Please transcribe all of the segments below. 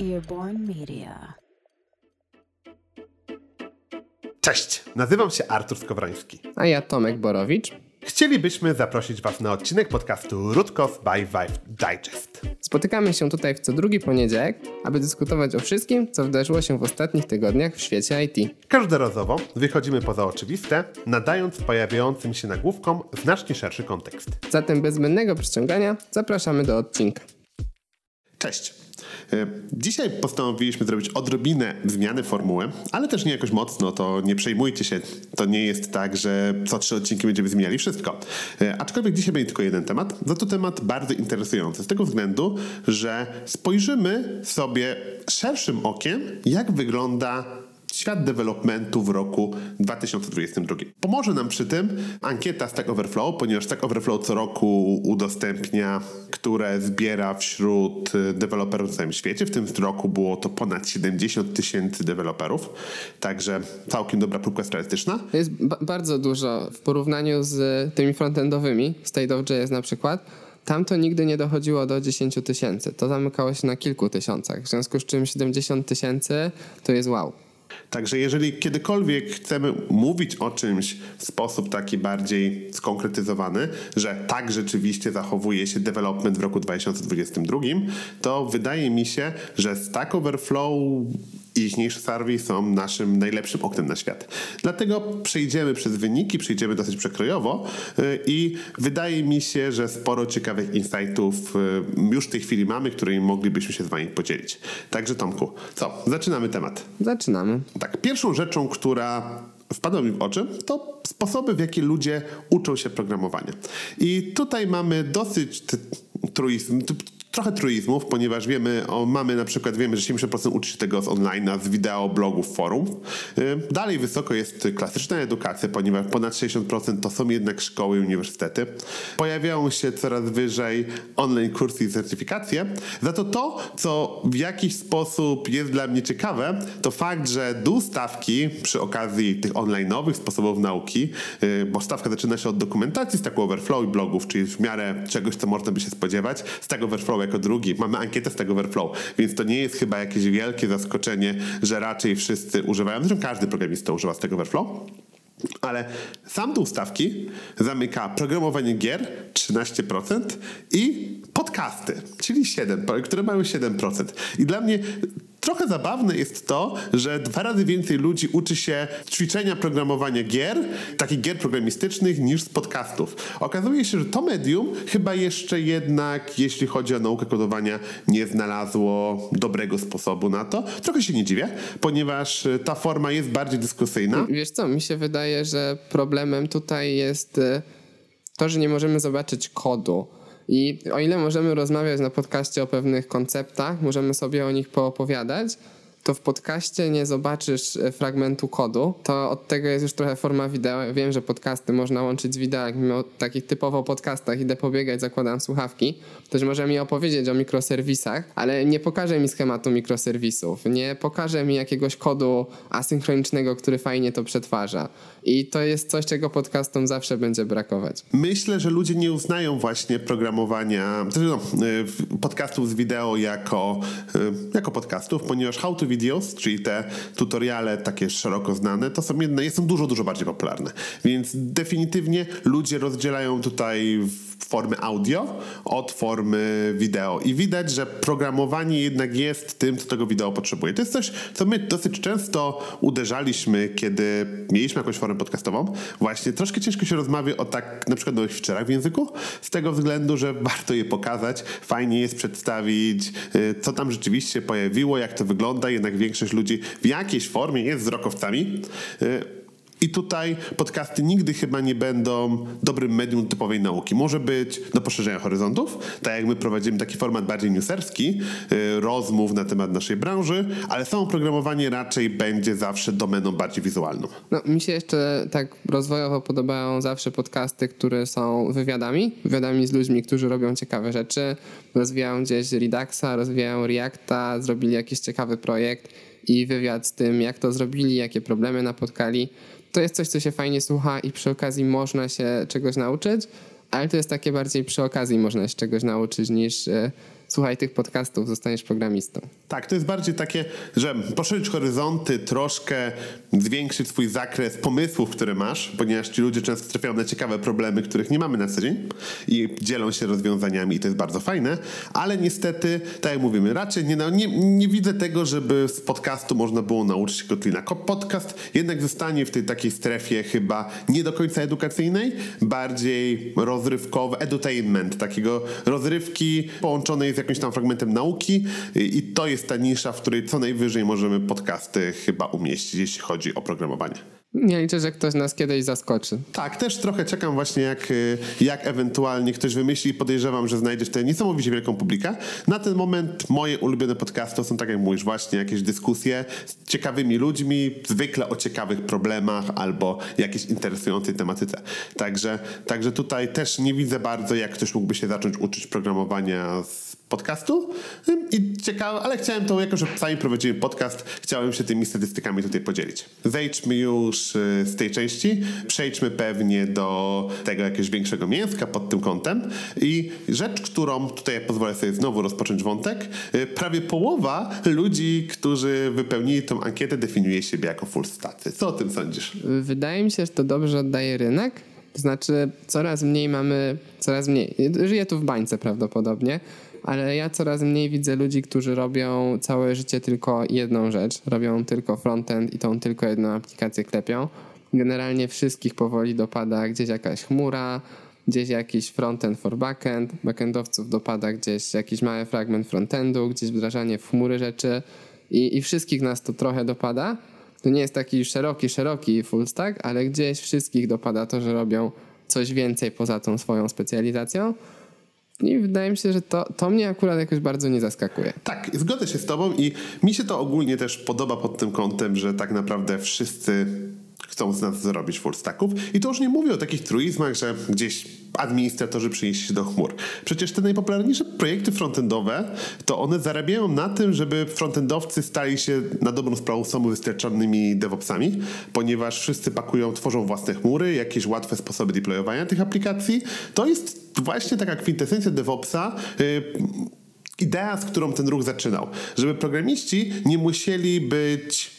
Earborn Media. Cześć, nazywam się Artur Skowroński. A ja Tomek Borowicz. Chcielibyśmy zaprosić Was na odcinek podcastu Rutkov by Vive Digest. Spotykamy się tutaj w co drugi poniedziałek, aby dyskutować o wszystkim, co wydarzyło się w ostatnich tygodniach w świecie IT. Każdorazowo wychodzimy poza oczywiste, nadając pojawiającym się nagłówkom znacznie szerszy kontekst. Zatem bez zbędnego przyciągania zapraszamy do odcinka. Cześć. E, Dzisiaj postanowiliśmy zrobić odrobinę zmiany formuły, ale też nie jakoś mocno, to nie przejmujcie się. To nie jest tak, że co trzy odcinki będziemy zmieniali wszystko. E, Aczkolwiek dzisiaj będzie tylko jeden temat, za to temat bardzo interesujący, z tego względu, że spojrzymy sobie szerszym okiem, jak wygląda świat developmentu w roku 2022. Pomoże nam przy tym ankieta Stack Overflow, ponieważ Stack Overflow co roku udostępnia, które zbiera wśród y, deweloperów w całym świecie. W tym roku było to ponad 70 tysięcy deweloperów, także całkiem dobra próbka statystyczna. Jest ba- bardzo dużo w porównaniu z tymi frontendowymi, State of JS na przykład. Tam to nigdy nie dochodziło do 10 tysięcy. To zamykało się na kilku tysiącach. W związku z czym 70 tysięcy to jest wow. Także jeżeli kiedykolwiek chcemy mówić o czymś w sposób taki bardziej skonkretyzowany, że tak rzeczywiście zachowuje się development w roku 2022, to wydaje mi się, że Stack Overflow i ichniejsze survey są naszym najlepszym oknem na świat. Dlatego przejdziemy przez wyniki, przejdziemy dosyć przekrojowo yy, i wydaje mi się, że sporo ciekawych insightów yy, już w tej chwili mamy, którymi moglibyśmy się z wami podzielić. Także Tomku, co? Zaczynamy temat. Zaczynamy. Tak, pierwszą rzeczą, która wpadła mi w oczy, to sposoby, w jaki ludzie uczą się programowania. I tutaj mamy dosyć truizm, trochę truizmów, ponieważ wiemy, o, mamy na przykład, wiemy, że 70% uczy się tego z online, z wideo, blogów, forów. Y, Dalej wysoko jest klasyczna edukacja, ponieważ ponad 60% to są jednak szkoły i uniwersytety. Pojawiają się coraz wyżej online kursy i certyfikacje. Za to to, co w jakiś sposób jest dla mnie ciekawe, to fakt, że dół stawki przy okazji tych online'owych sposobów nauki, y, bo stawka zaczyna się od dokumentacji Stack Overflow i blogów, czyli w miarę czegoś, co można by się spodziewać. Stack Overflow jako drugi. Mamy ankietę Stack Overflow, więc to nie jest chyba jakieś wielkie zaskoczenie, że raczej wszyscy używają, zresztą każdy programista używa Stack Overflow. Ale sam dół stawki zamyka programowanie gier 13% i podcasty, czyli 7%, które mają 7%. I dla mnie trochę zabawne jest to, że dwa razy więcej ludzi uczy się ćwiczenia programowania gier, takich gier programistycznych, niż z podcastów. Okazuje się, że to medium chyba jeszcze jednak, jeśli chodzi o naukę kodowania, nie znalazło dobrego sposobu na to. Trochę się nie dziwię, ponieważ y, ta forma jest bardziej dyskusyjna. Wiesz co, mi się wydaje, że problemem tutaj jest y, to, że nie możemy zobaczyć kodu. I o ile możemy rozmawiać na podcaście o pewnych konceptach, możemy sobie o nich poopowiadać, to w podcaście nie zobaczysz e, fragmentu kodu. To od tego jest już trochę forma wideo. Wiem, że podcasty można łączyć z wideo. Jak mimo takich typowo podcastach idę pobiegać, zakładam słuchawki, ktoś może mi opowiedzieć o mikroserwisach, ale nie pokaże mi schematu mikroserwisów, nie pokaże mi jakiegoś kodu asynchronicznego, który fajnie to przetwarza. I to jest coś, czego podcastom zawsze będzie brakować. Myślę, że ludzie nie uznają właśnie programowania, znaczy no, y, podcastów z wideo jako, y, jako podcastów, ponieważ how to videos, czyli te tutoriale takie szeroko znane, to są jedne, są dużo, dużo bardziej popularne. Więc definitywnie ludzie rozdzielają tutaj formy audio od formy wideo. I widać, że programowanie jednak jest tym, co tego wideo potrzebuje. To jest coś, co my dosyć często uderzaliśmy, kiedy mieliśmy jakąś formę podcastową. Właśnie troszkę ciężko się rozmawia o tak na przykład nowych feature'ach w języku, z tego względu, że warto je pokazać. Fajnie jest przedstawić, y, co tam rzeczywiście pojawiło, jak to wygląda. Jednak większość ludzi w jakiejś formie jest wzrokowcami. I tutaj podcasty nigdy chyba nie będą dobrym medium typowej nauki. Może być do poszerzenia horyzontów, tak jak my prowadzimy taki format bardziej newserski, y, rozmów na temat naszej branży, ale samo programowanie raczej będzie zawsze domeną bardziej wizualną. No, mi się jeszcze tak rozwojowo podobają zawsze podcasty, które są wywiadami. Wywiadami z ludźmi, którzy robią ciekawe rzeczy. Rozwijają gdzieś Reduxa, rozwijają Reacta, zrobili jakiś ciekawy projekt i wywiad z tym, jak to zrobili, jakie problemy napotkali. To jest coś, co się fajnie słucha i przy okazji można się czegoś nauczyć, ale to jest takie bardziej przy okazji można się czegoś nauczyć niż e, słuchaj tych podcastów, zostaniesz programistą. Tak, to jest bardziej takie, że poszerzyć horyzonty, troszkę zwiększyć swój zakres pomysłów, które masz, ponieważ ci ludzie często trafiają na ciekawe problemy, których nie mamy na co dzień i dzielą się rozwiązaniami i to jest bardzo fajne, ale niestety, tak jak mówimy, raczej nie, nie, nie widzę tego, żeby z podcastu można było nauczyć się Kotlina. Podcast jednak zostanie w tej takiej strefie chyba nie do końca edukacyjnej, bardziej rozrywkowy, edutainment, takiego rozrywki połączonej z jakimś tam fragmentem nauki i to jest ta nisza, w której co najwyżej możemy podcasty chyba umieścić, jeśli chodzi o programowanie. Ja liczę, że ktoś nas kiedyś zaskoczy. Tak, też trochę czekam właśnie jak, y, jak ewentualnie ktoś wymyśli. Podejrzewam, że znajdziesz tę niesamowicie wielką publikę. Na ten moment moje ulubione podcasty są, tak jak mówisz, właśnie jakieś dyskusje z ciekawymi ludźmi, zwykle o ciekawych problemach albo jakiejś interesującej tematyce. Także, także tutaj też nie widzę bardzo, jak ktoś mógłby się zacząć uczyć programowania z podcastu i ciekawe, ale chciałem to, jako że sami prowadzimy podcast, chciałem się tymi statystykami tutaj podzielić. Zejdźmy już y, z tej części, przejdźmy pewnie do tego jakiegoś większego mięska pod tym kątem i rzecz, którą tutaj pozwolę sobie znowu rozpocząć wątek, y, prawie połowa ludzi, którzy wypełnili tą ankietę definiuje siebie jako full staty. Co o tym sądzisz? Wydaje mi się, że to dobrze oddaje rynek. To znaczy coraz mniej mamy, coraz mniej, żyję tu w bańce prawdopodobnie, ale ja coraz mniej widzę ludzi, którzy robią całe życie tylko jedną rzecz, robią tylko frontend i tą tylko jedną aplikację klepią. Generalnie wszystkich powoli dopada gdzieś jakaś chmura, gdzieś jakiś frontend for backend, backendowców dopada gdzieś jakiś mały fragment frontendu, gdzieś wdrażanie w chmury rzeczy i, i wszystkich nas to trochę dopada. To nie jest taki szeroki, szeroki full stack, ale gdzieś wszystkich dopada to, że robią coś więcej poza tą swoją specjalizacją. I wydaje mi się, że to, to mnie akurat jakoś bardzo nie zaskakuje. Tak, zgodzę się z Tobą i mi się to ogólnie też podoba pod tym kątem, że tak naprawdę wszyscy chcą z nas zrobić full stacków. I to już nie mówię o takich truizmach, że gdzieś administratorzy przynieśli się do chmur. Przecież te najpopularniejsze projekty frontendowe, to one zarabiają na tym, żeby frontendowcy stali się na dobrą sprawę samowystarczalnymi DevOpsami, ponieważ wszyscy pakują, tworzą własne chmury, jakieś łatwe sposoby deployowania tych aplikacji. To jest właśnie taka kwintesencja DevOpsa, yy, idea, z którą ten ruch zaczynał. Żeby programiści nie musieli być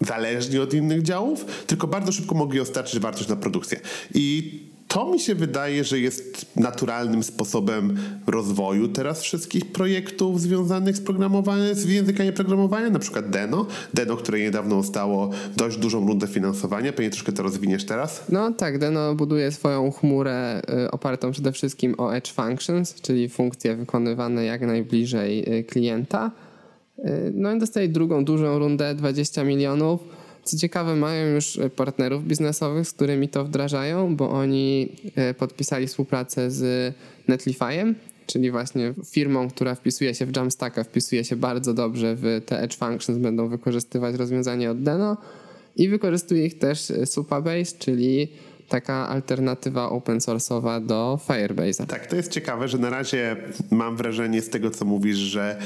zależni od innych działów, tylko bardzo szybko mogli dostarczyć wartość na produkcję. I to mi się wydaje, że jest naturalnym sposobem rozwoju teraz wszystkich projektów związanych z programowaniem, z językami programowania, na przykład Deno. Deno, które niedawno stało dość dużą rundę finansowania. Pewnie troszkę to rozwiniesz teraz. No tak, Deno buduje swoją chmurę y, opartą przede wszystkim o Edge Functions, czyli funkcje wykonywane jak najbliżej y, klienta. Y, no i dostaje drugą dużą rundę, 20 milionów. Co ciekawe, mają już partnerów biznesowych, z którymi to wdrażają, bo oni y, podpisali współpracę z Netlifyem, czyli właśnie firmą, która wpisuje się w Jamstacka, wpisuje się bardzo dobrze w te Edge Functions, będą wykorzystywać rozwiązanie od Deno i wykorzystuje ich też Supabase, czyli taka alternatywa open source'owa do Firebase'a. Tak, to jest ciekawe, że na razie mam wrażenie z tego, co mówisz, że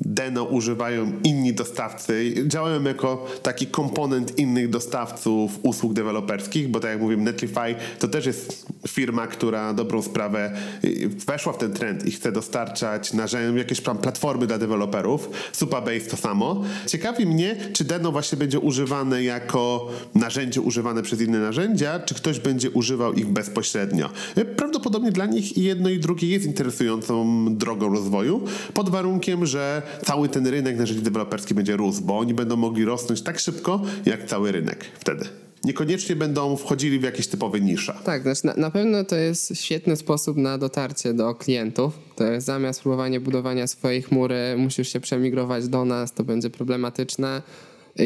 Deno używają inni dostawcy, działają jako taki komponent innych dostawców usług deweloperskich, bo tak jak mówiłem, Netlify to też jest firma, która dobrą sprawę y, weszła w ten trend i chce dostarczać narzędzia, jakieś platformy dla deweloperów. Supabase to samo. Ciekawi mnie, czy Deno właśnie będzie używane jako narzędzie używane przez inne narzędzia, czy ktoś będzie używał ich bezpośrednio. Prawdopodobnie dla nich jedno i drugie jest interesującą drogą rozwoju, pod warunkiem, że cały ten rynek narzędzi deweloperskich będzie rósł, bo oni będą mogli rosnąć tak szybko, jak cały rynek wtedy niekoniecznie będą wchodzili w jakieś typowe nisze. Tak, znaczy na, na, pewno to jest świetny sposób na dotarcie do klientów. To jest zamiast próbowania budowania swojej chmury, musisz się przemigrować do nas, to będzie problematyczne.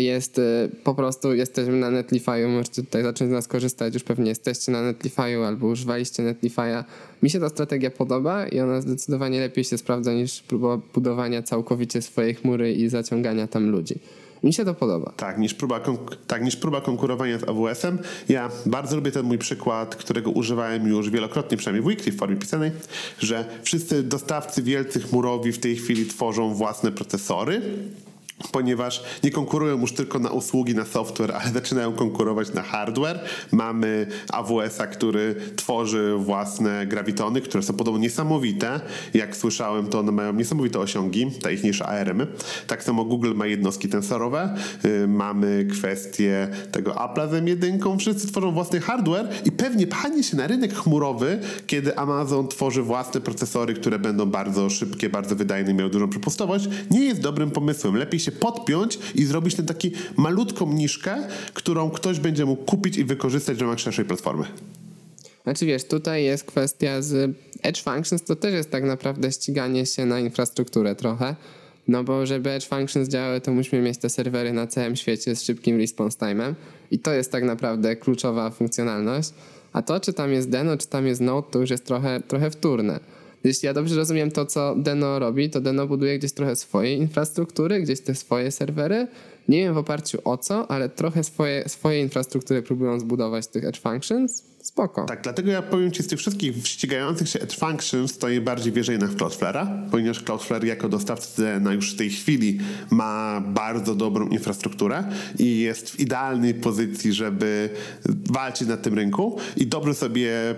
Jest y, po prostu, jesteśmy na Netlify'u, możecie tutaj zacząć z nas korzystać, już pewnie jesteście na Netlify'u albo używaliście Netlify'a. Mi się ta strategia podoba i ona zdecydowanie lepiej się sprawdza niż próba budowania całkowicie swojej chmury i zaciągania tam ludzi. Mi się to podoba. Tak, niż próba, tak, niż próba konkurowania z AWS-em. Ja bardzo lubię ten mój przykład, którego używałem już wielokrotnie, przynajmniej w weekly w formie pisanej, że wszyscy dostawcy wielcy chmurowi w tej chwili tworzą własne procesory ponieważ nie konkurują już tylko na usługi, na software, ale zaczynają konkurować na hardware. Mamy AWS-a, który tworzy własne grawitony, które są podobno niesamowite. Jak słyszałem, to one mają niesamowite osiągi, najważniejsze ARM. -y. Tak samo Google ma jednostki tensorowe. Yy, mamy kwestię tego Apple'a z M1. Wszyscy tworzą własny hardware i pewnie pchanie się na rynek chmurowy, kiedy Amazon tworzy własne procesory, które będą bardzo szybkie, bardzo wydajne, miały dużą przepustowość, nie jest dobrym pomysłem. Lepiej się podpiąć i zrobić ten taki malutką niszkę, którą ktoś będzie mógł kupić i wykorzystać w ramach szerszej platformy. Znaczy wiesz, tutaj jest kwestia z Edge Functions, to też jest tak naprawdę ściganie się na infrastrukturę trochę. No bo żeby Edge Functions działały, to musimy mieć te serwery na całym świecie z szybkim response time'em i to jest tak naprawdę kluczowa funkcjonalność. A to, czy tam jest Deno, czy tam jest Node, to już jest trochę, trochę wtórne. Jeśli ja dobrze rozumiem to, co Deno robi, to Deno buduje gdzieś trochę swojej infrastruktury, gdzieś te swoje serwery. Nie wiem w oparciu o co, ale trochę swoje, swoje infrastruktury próbują zbudować tych Edge Functions Spoko. Tak, dlatego ja powiem Ci z tych wszystkich ścigających się Edge Functions stoi bardziej wierzej na Cloudflare'a, ponieważ Cloudflare jako dostawca na już w tej chwili ma bardzo dobrą infrastrukturę i jest w idealnej pozycji, żeby walczyć na tym rynku i dobrze sobie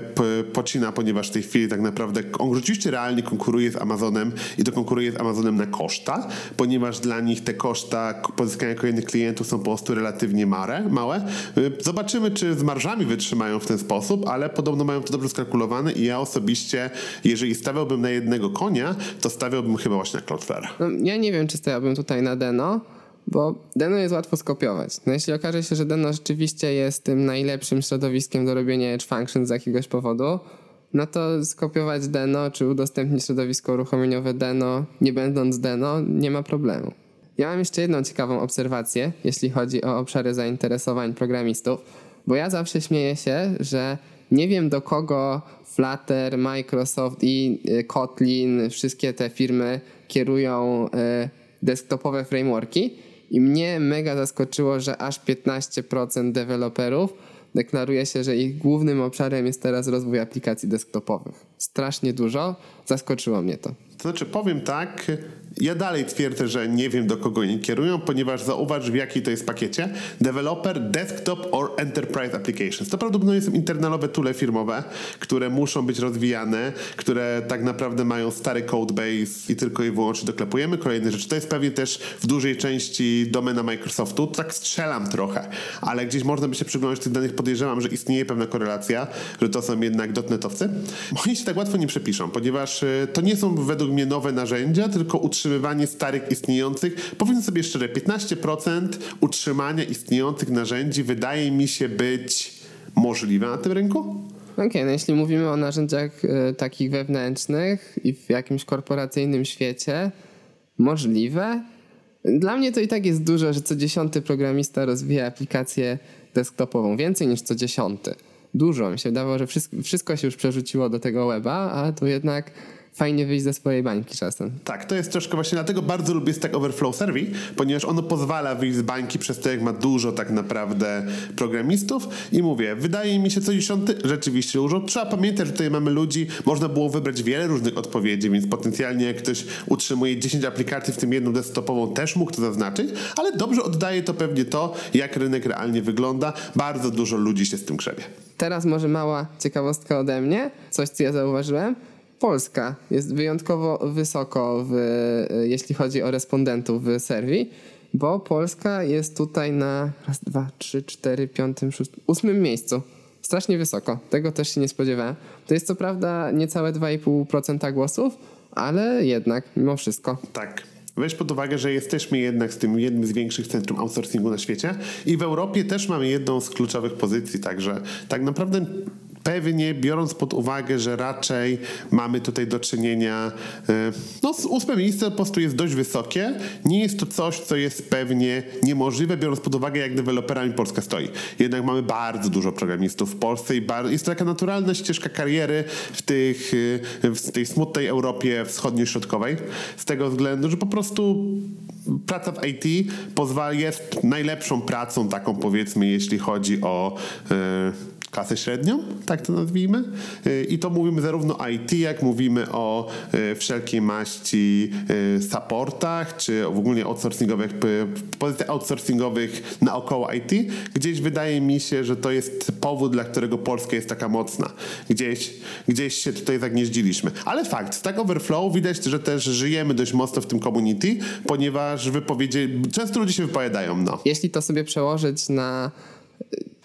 pocina, ponieważ w tej chwili tak naprawdę on rzeczywiście realnie konkuruje z Amazonem i to konkuruje z Amazonem na koszta, ponieważ dla nich te koszta pozyskania kolejnych klientów są po prostu relatywnie małe. małe. Zobaczymy, czy z marżami wytrzymają w ten sposób, sposób, ale podobno mają to dobrze skalkulowane i ja osobiście, jeżeli stawiałbym na jednego konia, to stawiałbym chyba właśnie na Cloudflare. No, ja nie wiem, czy stawiałbym tutaj na Deno, bo Deno jest łatwo skopiować. No jeśli okaże się, że Deno rzeczywiście jest tym najlepszym środowiskiem do robienia Edge Function z jakiegoś powodu, no to skopiować Deno, czy udostępnić środowisko uruchomieniowe Deno, nie będąc Deno, nie ma problemu. Ja mam jeszcze jedną ciekawą obserwację, jeśli chodzi o obszary zainteresowań programistów bo ja zawsze śmieję się, że nie wiem do kogo Flutter, Microsoft i y, Kotlin, wszystkie te firmy kierują y, desktopowe frameworki i mnie mega zaskoczyło, że aż 15% deweloperów deklaruje się, że ich głównym obszarem jest teraz rozwój aplikacji desktopowych. Strasznie dużo, zaskoczyło mnie to. To znaczy, powiem tak, ja dalej twierdzę, że nie wiem do kogo oni kierują, ponieważ zauważ w jakiej to jest pakiecie. Developer, Desktop or Enterprise Applications. To prawdopodobnie są internalowe tule firmowe, które muszą być rozwijane, które tak naprawdę mają stary codebase i tylko i wyłącznie doklepujemy. Kolejne rzeczy. To jest pewnie też w dużej części domena Microsoftu. Tak strzelam trochę, ale gdzieś można by się przyglądać tych danych. Podejrzewam, że istnieje pewna korelacja, że to są jednak dotnetowcy. Oni się tak łatwo nie przepiszą, ponieważ y, to nie są według mnie nowe narzędzia, tylko utrzymują utrzymywanie starych istniejących. Powiem sobie szczerze, 15% utrzymania istniejących narzędzi wydaje mi się być możliwe na tym rynku. Okej, okay, no jeśli mówimy o narzędziach y, takich wewnętrznych i w jakimś korporacyjnym świecie, możliwe. Dla mnie to i tak jest dużo, że co dziesiąty programista rozwija aplikację desktopową. Więcej niż co dziesiąty. Dużo. Mi się wydawało, że wszystko, się już przerzuciło do tego weba, a tu jednak fajnie wyjść ze swojej bańki czasem. Tak, to jest troszkę właśnie dlatego bardzo lubię Stack Overflow Survey, ponieważ ono pozwala wyjść z bańki przez to, jak ma dużo tak naprawdę programistów i mówię, wydaje mi się co dziesiąty rzeczywiście dużo. Trzeba pamiętać, że tutaj mamy ludzi, można było wybrać wiele różnych odpowiedzi, więc potencjalnie jak ktoś utrzymuje 10 aplikacji, w tym jedną desktopową, też mógł to zaznaczyć, ale dobrze oddaje to pewnie to, jak rynek realnie wygląda. Bardzo dużo ludzi się z tym grzebie. Teraz może mała ciekawostka ode mnie, coś co ja zauważyłem. Polska jest wyjątkowo wysoko, w, jeśli chodzi o respondentów w serwii, bo Polska jest tutaj na raz, dwa, trzy, cztery, piątym, szóstym, ósmym miejscu. Strasznie wysoko. Tego też się nie spodziewałem. To jest co prawda niecałe 2,5% głosów, ale jednak mimo wszystko. Tak. Weź pod uwagę, że jesteśmy jednak z tym jednym z większych centrum outsourcingu na świecie i w Europie też mamy jedną z kluczowych pozycji, także tak naprawdę pewnie biorąc pod uwagę, że raczej mamy tutaj do czynienia, e, no ósme miejsce po prostu jest dość wysokie, nie jest to coś, co jest pewnie niemożliwe, biorąc pod uwagę, jak deweloperami Polska stoi. Jednak mamy bardzo dużo programistów w Polsce i jest to taka naturalna ścieżka kariery w, tych, e, w tej smutnej Europie wschodnio-środkowej, z tego względu, że po prostu praca w IT pozwala, jest najlepszą pracą taką powiedzmy, jeśli chodzi o e, klasę średnią, tak to nazwijmy. Y, I to mówimy zarówno o IT, jak mówimy o y, wszelkiej maści y, supportach, czy w ogóle outsourcingowych, pozycjach outsourcingowych naokoło IT. Gdzieś wydaje mi się, że to jest powód, dla którego Polska jest taka mocna. Gdzieś, gdzieś się tutaj zagnieździliśmy. Ale fakt, Stack Overflow widać, że też żyjemy dość mocno w tym community, ponieważ wypowiedzi, często ludzie się wypowiadają. No. Jeśli to sobie przełożyć na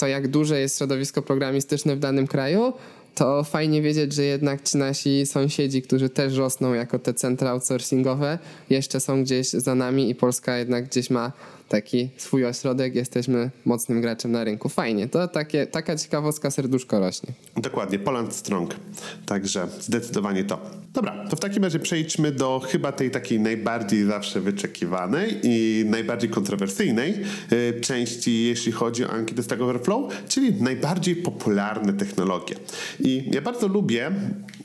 to, jak duże jest środowisko programistyczne w danym kraju, to fajnie wiedzieć, że jednak ci nasi sąsiedzi, którzy też rosną jako te centra outsourcingowe, jeszcze są gdzieś za nami i Polska jednak gdzieś ma taki swój ośrodek, jesteśmy mocnym graczem na rynku. Fajnie, to takie, taka ciekawostka serduszko rośnie. Dokładnie, Poland Strong. Także zdecydowanie to. Dobra, to w takim razie przejdźmy do chyba tej takiej najbardziej zawsze wyczekiwanej i najbardziej kontrowersyjnej y, części, jeśli chodzi o ankietę Stack Overflow, czyli najbardziej popularne technologie. I ja bardzo lubię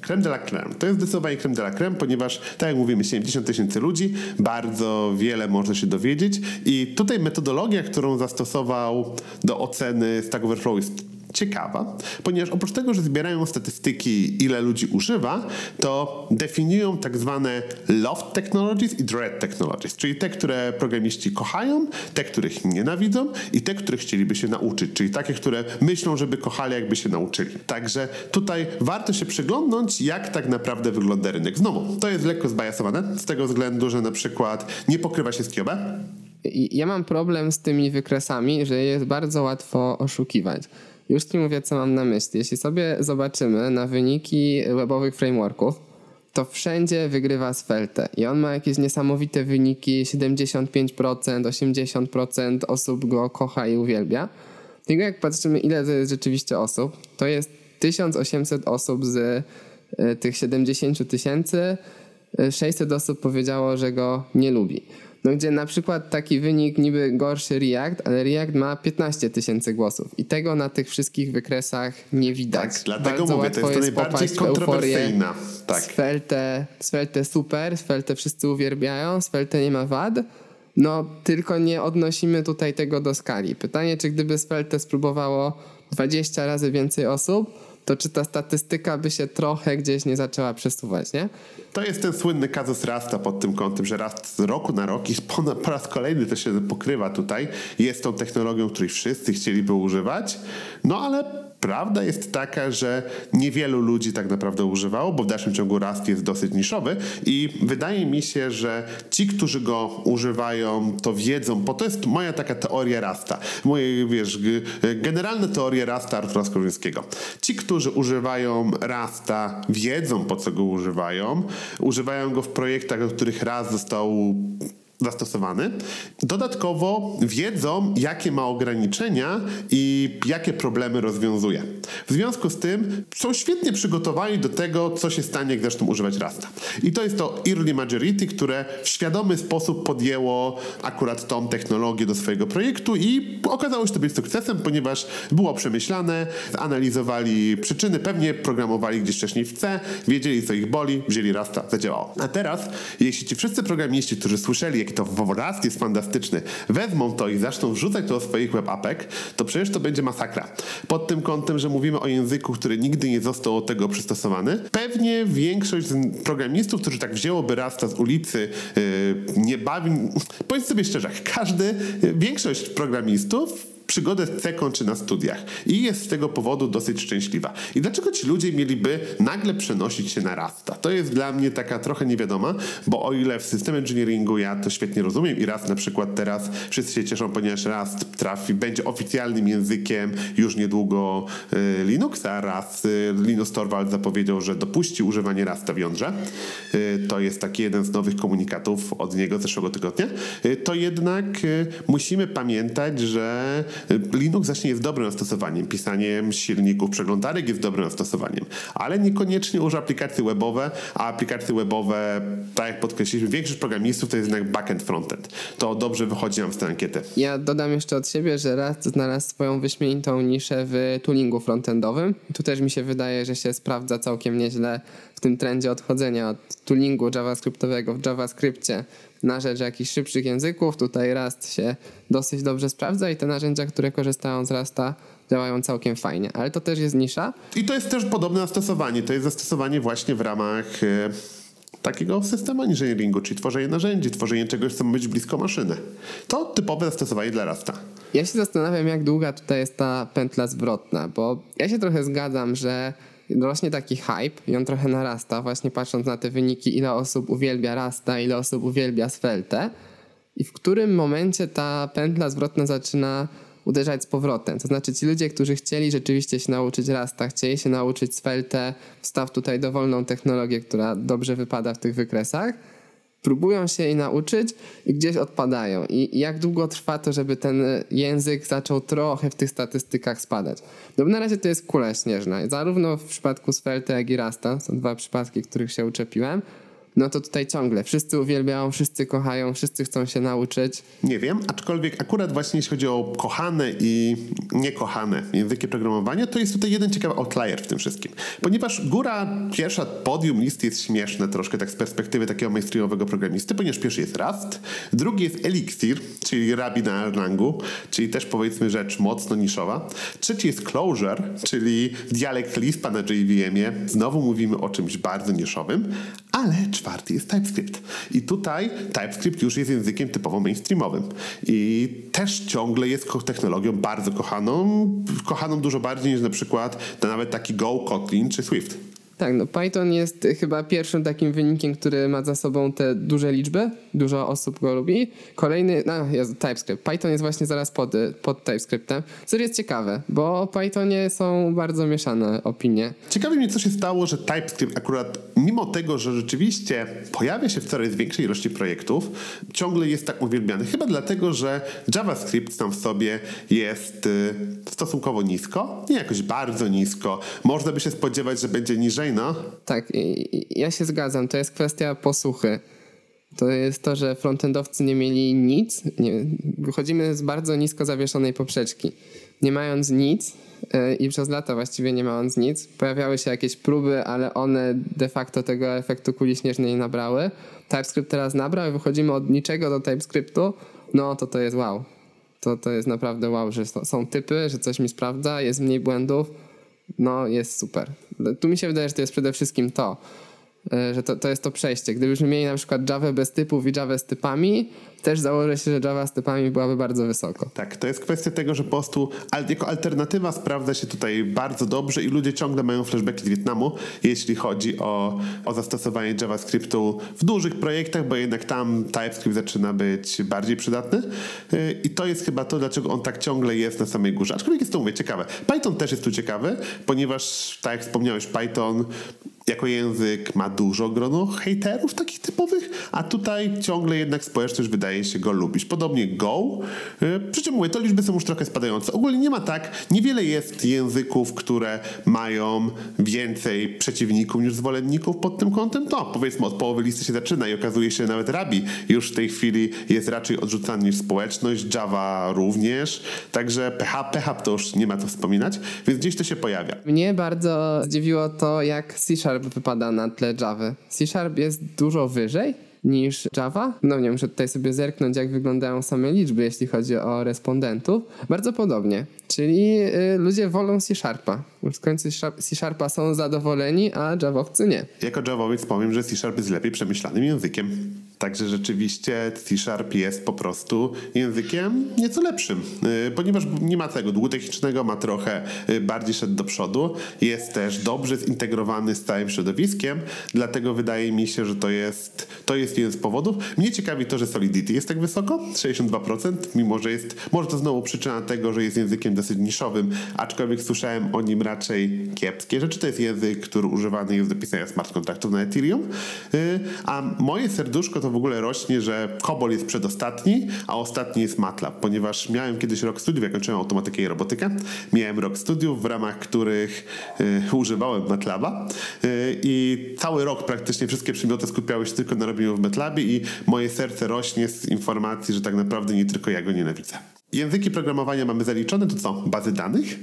creme de la creme. To jest zdecydowanie creme de la creme, ponieważ, tak jak mówimy, 70 tysięcy ludzi, bardzo wiele można się dowiedzieć i tutaj metodologia, którą zastosował do oceny Stack Overflow jest ciekawa, ponieważ oprócz tego, że zbierają statystyki, ile ludzi używa, to definiują tak zwane love technologies i dread technologies, czyli te, które programiści kochają, te, których nienawidzą i te, których chcieliby się nauczyć, czyli takie, które myślą, żeby kochali, jakby się nauczyli. Także tutaj warto się przyglądnąć, jak tak naprawdę wygląda rynek. Znowu, to jest lekko zbajasowane z tego względu, że na przykład nie pokrywa się z Kiobe, ja mam problem z tymi wykresami, że jest bardzo łatwo oszukiwać. Już ci mówię, co mam na myśli. Jeśli sobie zobaczymy na wyniki webowych frameworków, to wszędzie wygrywa Svelte i on ma jakieś niesamowite wyniki, 75%, 80% osób go kocha i uwielbia. Tylko jak patrzymy, ile to jest rzeczywiście osób, to jest 1800 osób z e, tych 70 tysięcy, 600 e, osób powiedziało, że go nie lubi. No gdzie na przykład taki wynik niby gorszy React, ale React ma 15 tysięcy głosów i tego na tych wszystkich wykresach nie widać. Tak, dlatego Bardzo mówię, to jest to najbardziej kontrowersyjna. Tak. Svelte, Svelte super, Svelte wszyscy uwielbiają, Svelte nie ma wad. No tylko nie odnosimy tutaj tego do skali. Pytanie, czy gdyby Svelte spróbowało 20 razy więcej osób, to czy ta statystyka by się trochę gdzieś nie zaczęła przesuwać, nie? To jest ten słynny kazus Rasta pod tym kątem, że Rast z roku na rok i po raz kolejny to się pokrywa tutaj. Jest tą technologią, której wszyscy chcieliby używać, no ale Prawda jest taka, że niewielu ludzi tak naprawdę używało, bo w dalszym ciągu Rust jest dosyć niszowy i wydaje mi się, że ci, którzy go używają, to wiedzą, bo to jest moja taka teoria Rasta. Moje, wiesz, generalna teoria Rasta Artura Skorzyńskiego. Ci, którzy używają Rasta, wiedzą po co go używają, używają go w projektach, do których raz został zastosowany. Dodatkowo wiedzą, jakie ma ograniczenia i jakie problemy rozwiązuje. W związku z tym są świetnie przygotowani do tego, co się stanie, jak zaczną używać Rasta. I to jest to Early Majority, które w świadomy sposób podjęło akurat tą technologię do swojego projektu i okazało się to być sukcesem, ponieważ było przemyślane, zanalizowali przyczyny, pewnie programowali gdzieś wcześniej w C, wiedzieli, co ich boli, wzięli Rasta, zadziałało. A teraz, jeśli ci wszyscy programiści, którzy słyszeli, jaki to wyobraź jest fantastyczny, wezmą to i zaczną wrzucać to do swoich webapek, to przecież to będzie masakra. Pod tym kątem, że mówimy o języku, który nigdy nie został do tego przystosowany, pewnie większość programistów, którzy tak wzięłoby Rasta z ulicy, yy, nie bawi... Powiedz sobie szczerze, każdy, większość programistów przygodę z C kończy na studiach i jest z tego powodu dosyć szczęśliwa. I dlaczego ci ludzie mieliby nagle przenosić się na Rasta? To jest dla mnie taka trochę niewiadoma, bo o ile w system engineeringu ja to świetnie rozumiem i Rast na przykład teraz wszyscy się cieszą, ponieważ Rast trafi, będzie oficjalnym językiem już niedługo y, Linuxa. Raz y, Linus Torvald zapowiedział, że dopuści używanie Rasta w jądrze. Y, to jest taki jeden z nowych komunikatów od niego zeszłego tygodnia. Y, to jednak y, musimy pamiętać, że Linux zacznie jest dobrym zastosowaniem. Pisaniem silników przeglądarek jest dobrym zastosowaniem, ale niekoniecznie już aplikacje webowe, a aplikacje webowe, tak jak podkreśliliśmy, większość programistów to jest jednak backend, frontend. To dobrze wychodzi nam z tej ankiety. Ja dodam jeszcze od siebie, że raz znalazł swoją wyśmienitą niszę w toolingu frontendowym. Tu też mi się wydaje, że się sprawdza całkiem nieźle w tym trendzie odchodzenia od toolingu javascriptowego w JavaScriptie na rzecz jakichś szybszych języków. Tutaj Rust się dosyć dobrze sprawdza i te narzędzia, które korzystają z Rusta działają całkiem fajnie, ale to też jest nisza. I to jest też podobne zastosowanie. To jest zastosowanie właśnie w ramach e, takiego systemu engineeringu, czyli tworzenie narzędzi, tworzenie czegoś, co ma być blisko maszyny. To typowe zastosowanie dla Rasta. Ja się zastanawiam, jak długa tutaj jest ta pętla zwrotna, bo ja się trochę zgadzam, że rośnie taki hype i on trochę narasta, właśnie patrząc na te wyniki, ile osób uwielbia Rasta, ile osób uwielbia Svelte i w którym momencie ta pętla zwrotna zaczyna uderzać z powrotem. To znaczy ci ludzie, którzy chcieli rzeczywiście się nauczyć Rasta, chcieli się nauczyć Svelte, wstaw tutaj dowolną technologię, która dobrze wypada w tych wykresach, próbują się jej nauczyć i gdzieś odpadają. I jak długo trwa to, żeby ten język zaczął trochę w tych statystykach spadać? No na razie to jest kula śnieżna. Zarówno w przypadku Svelte, jak i Rasta, są dwa przypadki, których się uczepiłem, no to tutaj ciągle wszyscy uwielbiają, wszyscy kochają, wszyscy chcą się nauczyć. Nie wiem, aczkolwiek akurat właśnie jeśli chodzi o kochane i niekochane języki programowania, to jest tutaj jeden ciekawy outlier w tym wszystkim. Ponieważ góra, pierwsza podium listy jest śmieszne troszkę tak z perspektywy takiego mainstreamowego programisty, ponieważ pierwszy jest Rust, drugi jest Elixir, czyli Rabi na Erlangu, czyli też powiedzmy rzecz mocno niszowa. Trzeci jest Clojure, czyli dialekt Lispa na JVM-ie. Znowu mówimy o czymś bardzo niszowym, ale jest TypeScript. I tutaj TypeScript już jest językiem typowo mainstreamowym. I też ciągle jest technologią bardzo kochaną, kochaną dużo bardziej niż na przykład nawet taki Go, Kotlin czy Swift. Tak, no Python jest chyba pierwszym takim wynikiem, który ma za sobą te duże liczby. Dużo osób go lubi. Kolejny, no jest TypeScript. Python jest właśnie zaraz pod, pod TypeScriptem, co jest ciekawe, bo o Pythonie są bardzo mieszane opinie. Ciekawi mnie, co się stało, że TypeScript akurat, mimo tego, że rzeczywiście pojawia się w coraz większej ilości projektów, ciągle jest tak uwielbiany. Chyba dlatego, że JavaScript sam w sobie jest y, stosunkowo nisko, nie jakoś bardzo nisko. Można by się spodziewać, że będzie niżej Tak, ja się zgadzam. To jest kwestia posłuchy. To jest to, że frontendowcy nie mieli nic. Nie, wychodzimy z bardzo nisko zawieszonej poprzeczki. Nie mając nic yy, i przez lata właściwie nie mając nic, pojawiały się jakieś próby, ale one de facto tego efektu kuli śnieżnej nie nabrały. TypeScript teraz nabrał i wychodzimy od niczego do TypeScriptu. No to to jest wow. To, to jest naprawdę wow, że są typy, że coś mi sprawdza, jest mniej błędów no jest super. Tu mi się wydaje, że to jest przede wszystkim to, e, że to, to jest to przejście. Gdybyśmy mieli na przykład Java bez typów i Java z typami, też założę się, że Java z typami byłaby bardzo wysoko. Tak, to jest kwestia tego, że po prostu jako alternatywa sprawdza się tutaj bardzo dobrze i ludzie ciągle mają flashbacki z Wietnamu, jeśli chodzi o, o zastosowanie JavaScriptu w dużych projektach, bo jednak tam TypeScript zaczyna być bardziej przydatny y, i to jest chyba to, dlaczego on tak ciągle jest na samej górze. Aczkolwiek jest to, mówię, ciekawe. Python też jest tu ciekawy, ponieważ, tak jak wspomniałeś, Python jako język ma dużo grono hejterów takich typowych, a tutaj ciągle jednak społeczność wydaje się go lubić. Podobnie Go, y, przy czym mówię, to liczby są już trochę spadające. Ogólnie nie ma tak, niewiele jest języków, które mają więcej przeciwników niż zwolenników pod tym kątem. To powiedzmy od połowy listy się zaczyna i okazuje się, że nawet Rabi już w tej chwili jest raczej odrzucany niż społeczność, Java również, także PHP, PHP to już nie ma co wspominać, więc gdzieś to się pojawia. Mnie bardzo zdziwiło to, jak C Sharp wypada na tle Java. C Sharp jest dużo wyżej niż Java. No nie muszę tutaj sobie zerknąć, jak wyglądają same liczby, jeśli chodzi o respondentów. Bardzo podobnie. Czyli y, ludzie wolą C Sharpa. Końcu C Sharpa są zadowoleni, a Javowcy nie. Jako Javowiec powiem, że C Sharp jest lepiej przemyślanym językiem. Także rzeczywiście C Sharp jest po prostu językiem nieco lepszym, y, ponieważ nie ma tego długotechnicznego, ma trochę y, bardziej szedł do przodu. Jest też dobrze zintegrowany z całym środowiskiem, dlatego wydaje mi się, że to jest, to jest jeden z powodów. Mnie ciekawi to, że Solidity jest tak wysoko, 62%, mimo że jest, może to znowu przyczyna tego, że jest językiem dosyć niszowym, aczkolwiek słyszałem o nim raczej kiepskie rzeczy. To jest język, który używany jest do pisania smart kontraktów na Ethereum, y, a moje serduszko to w ogóle rośnie, że COBOL jest przedostatni, a ostatni jest MATLAB, ponieważ miałem kiedyś rok studiów, jak kończyłem automatykę i robotykę. Miałem rok studiów, w ramach których y, używałem MATLABa y, i cały rok praktycznie wszystkie przedmioty skupiały się tylko na robieniu w MATLABie i moje serce rośnie z informacji, że tak naprawdę nie tylko ja go nienawidzę. Języki programowania mamy zaliczone, to co? Bazy danych?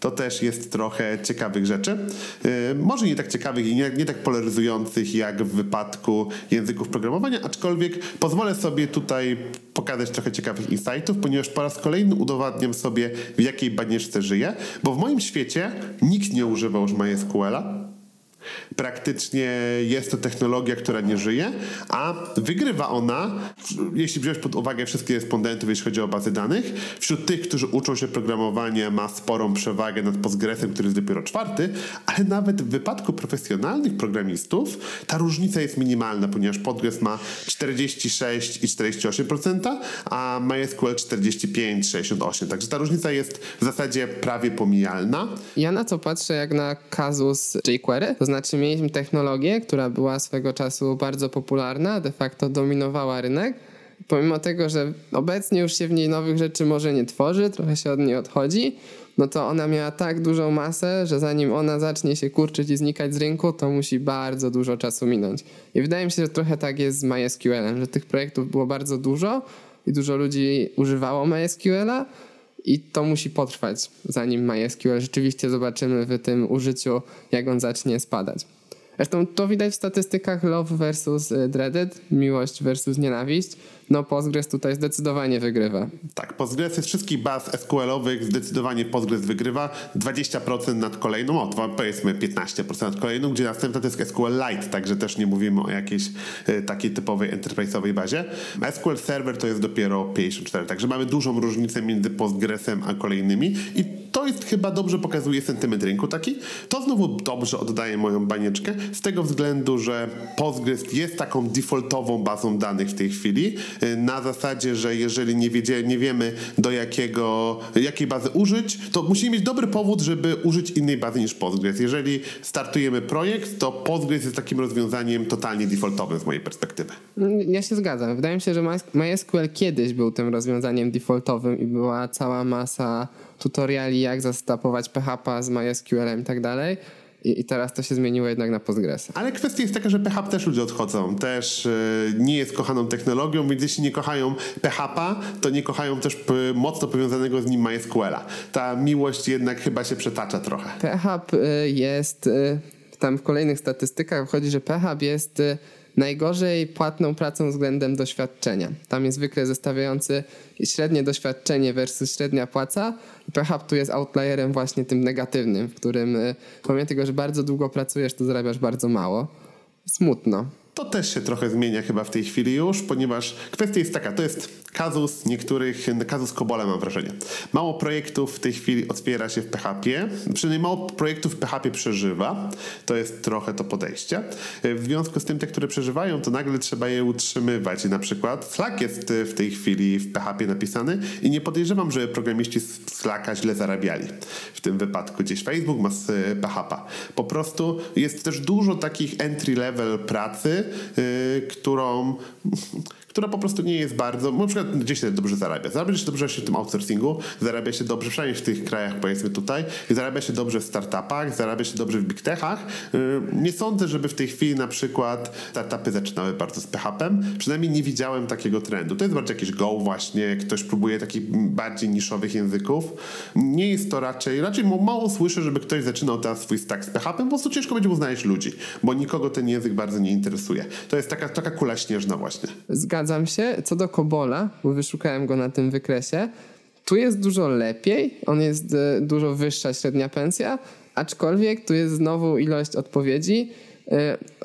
to też jest trochę ciekawych rzeczy. Yy, może nie tak ciekawych i nie, nie tak polaryzujących jak w wypadku języków programowania, aczkolwiek pozwolę sobie tutaj pokazać trochę ciekawych insightów, ponieważ po raz kolejny udowadniam sobie, w jakiej banieczce żyję, bo w moim świecie nikt nie używał już MySQL-a, Praktycznie jest to technologia, która nie żyje, a wygrywa ona, jeśli wziąć pod uwagę wszystkich respondentów, jeśli chodzi o bazy danych, wśród tych, którzy uczą się programowania, ma sporą przewagę nad Postgresem, który jest dopiero czwarty, ale nawet w wypadku profesjonalnych programistów ta różnica jest minimalna, ponieważ Postgres ma 46 i 48%, a MySQL 45, 68. Także ta różnica jest w zasadzie prawie pomijalna. Ja na to patrzę jak na kazus jQuery, to znaczy mieliśmy technologię, która była swego czasu bardzo popularna, de facto dominowała rynek. Pomimo tego, że obecnie już się w niej nowych rzeczy może nie tworzy, trochę się od niej odchodzi, no to ona miała tak dużą masę, że zanim ona zacznie się kurczyć i znikać z rynku, to musi bardzo dużo czasu minąć. I wydaje mi się, że trochę tak jest z MySQL-em, że tych projektów było bardzo dużo i dużo ludzi używało MySQL-a, i to musi potrwać, zanim MySQL rzeczywiście zobaczymy w tym użyciu, jak on zacznie spadać. Zresztą to widać w statystykach love versus y, dreaded, miłość versus nienawiść. No Postgres tutaj zdecydowanie wygrywa. Tak, Postgres z wszystkich baz SQL-owych zdecydowanie Postgres wygrywa 20% nad kolejną, o powiedzmy 15% nad kolejną, gdzie następna to jest SQLite, także też nie mówimy o jakiejś y, takiej typowej enterprise'owej bazie. SQL Server to jest dopiero 54, także mamy dużą różnicę między Postgresem a kolejnymi i to jest chyba dobrze pokazuje sentyment rynku taki. To znowu dobrze oddaje moją banieczkę z tego względu, że Postgres jest taką defaultową bazą danych w tej chwili na zasadzie, że jeżeli nie, wiedzie, nie wiemy do jakiego, jakiej bazy użyć, to musimy mieć dobry powód, żeby użyć innej bazy niż Postgres. Jeżeli startujemy projekt, to Postgres jest takim rozwiązaniem totalnie defaultowym z mojej perspektywy. Ja się zgadzam. Wydaje mi się, że MySQL kiedyś był tym rozwiązaniem defaultowym i była cała masa tutoriali, jak zastapować PHP z MySQL-em i tak dalej. I, I, teraz to się zmieniło jednak na Postgres. Ale kwestia jest taka, że PHP też ludzie odchodzą. Też yy, nie jest kochaną technologią, więc jeśli nie kochają PHP, to nie kochają też mocno powiązanego z nim MySQL-a. Ta miłość jednak chyba się przetacza trochę. PHP y, jest, y, tam w kolejnych statystykach wchodzi, że PHP jest najgorzej płatną pracą względem doświadczenia. Tam jest zwykle zestawiający średnie doświadczenie versus średnia płaca. PHP tu jest outlierem właśnie tym negatywnym, w którym pomimo tego, że bardzo długo pracujesz, to zarabiasz bardzo mało. Smutno. To też się trochę zmienia chyba w tej chwili już, ponieważ kwestia jest taka, to jest kazus niektórych, kazus Kobola mam wrażenie. Mało projektów w tej chwili otwiera się w PHP, przynajmniej mało projektów w PHP przeżywa, to jest trochę to podejście. W związku z tym te, które przeżywają, to nagle trzeba je utrzymywać na przykład Slack jest w tej chwili w PHP napisany i nie podejrzewam, że programiści z Slacka źle zarabiali. W tym wypadku gdzieś Facebook ma z PHP. Po prostu jest też dużo takich entry level pracy, yy, którą która po prostu nie jest bardzo, na przykład gdzieś się dobrze zarabia. Zarabia się dobrze w tym outsourcingu, zarabia się dobrze przynajmniej w tych krajach powiedzmy tutaj, zarabia się dobrze w startupach, zarabia się dobrze w big techach. Y, nie sądzę, żeby w tej chwili na przykład startupy zaczynały bardzo z PHP. Przynajmniej nie widziałem takiego trendu. To jest bardziej jakiś go właśnie, ktoś próbuje takich bardziej niszowych języków. Nie jest to raczej, raczej mało słyszę, żeby ktoś zaczynał teraz swój stack z PHP, po prostu ciężko będzie mu znaleźć ludzi, bo nikogo ten język bardzo nie interesuje. To jest taka, taka kula śnieżna właśnie. Zgadzam zgadzam się. Co do Kobola, bo wyszukałem go na tym wykresie, tu jest dużo lepiej, on jest e, dużo wyższa średnia pensja, aczkolwiek tu jest znowu ilość odpowiedzi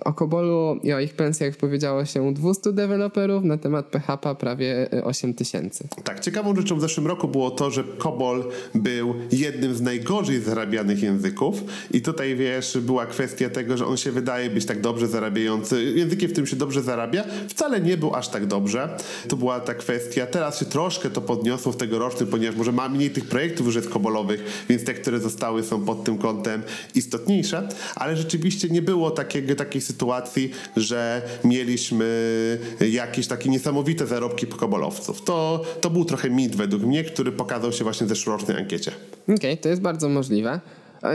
o Kobolu i o ich pensjach powiedziało się 200 deweloperów, na temat PHP prawie 8 e, tysięcy. Tak, ciekawą rzeczą w zeszłym roku było to, że Kobol był jednym z najgorzej zarabianych języków i tutaj wiesz, była kwestia tego, że on się wydaje być tak dobrze zarabiający, językiem, w którym się dobrze zarabia, wcale nie był aż tak dobrze. To była ta kwestia. Teraz się troszkę to podniosło w tegorocznym, ponieważ może ma mniej tych projektów już jest kobolowych, więc te, które zostały są pod tym kątem istotniejsze, ale rzeczywiście nie było tak takiej, takiej sytuacji, że mieliśmy jakieś takie niesamowite zarobki pokobolowców. To, to był trochę mit według mnie, który pokazał się właśnie w zeszłorocznej ankiecie. Okej, okay, to jest bardzo możliwe.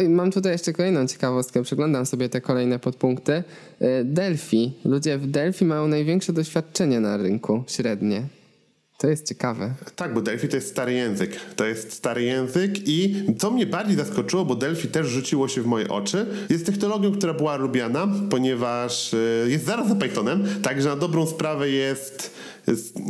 Mam tutaj jeszcze kolejną ciekawostkę, przeglądam sobie te kolejne podpunkty. Y, Delphi. Ludzie w Delphi mają największe doświadczenie na rynku, średnie. To jest ciekawe. Tak, bo Delphi to jest stary język. To jest stary język i co mnie bardziej zaskoczyło, bo Delphi też rzuciło się w moje oczy, jest technologią, która była lubiana, ponieważ y, jest zaraz za Pythonem, także na dobrą sprawę jest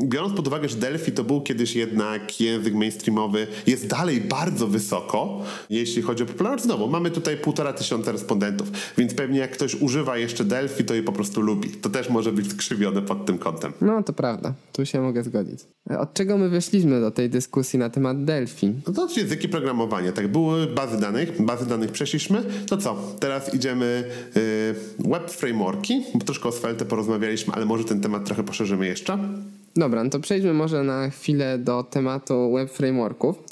Biorąc pod uwagę, że Delphi to był kiedyś jednak język mainstreamowy, jest dalej bardzo wysoko, jeśli chodzi o popularność. Znowu, mamy tutaj półtora tysiąca respondentów, więc pewnie jak ktoś używa jeszcze Delphi, to je po prostu lubi. To też może być skrzywione pod tym kątem. No, to prawda. Tu się mogę zgodzić. Od czego my wyszliśmy do tej dyskusji na temat Delphi? No to języki programowania, tak? Były bazy danych, bazy danych przeszliśmy. To co? Teraz idziemy yy, web frameworki, troszkę o Svelte porozmawialiśmy, ale może ten temat trochę poszerzymy jeszcze. Dobra, no to przejdźmy może na chwilę do tematu web frameworków.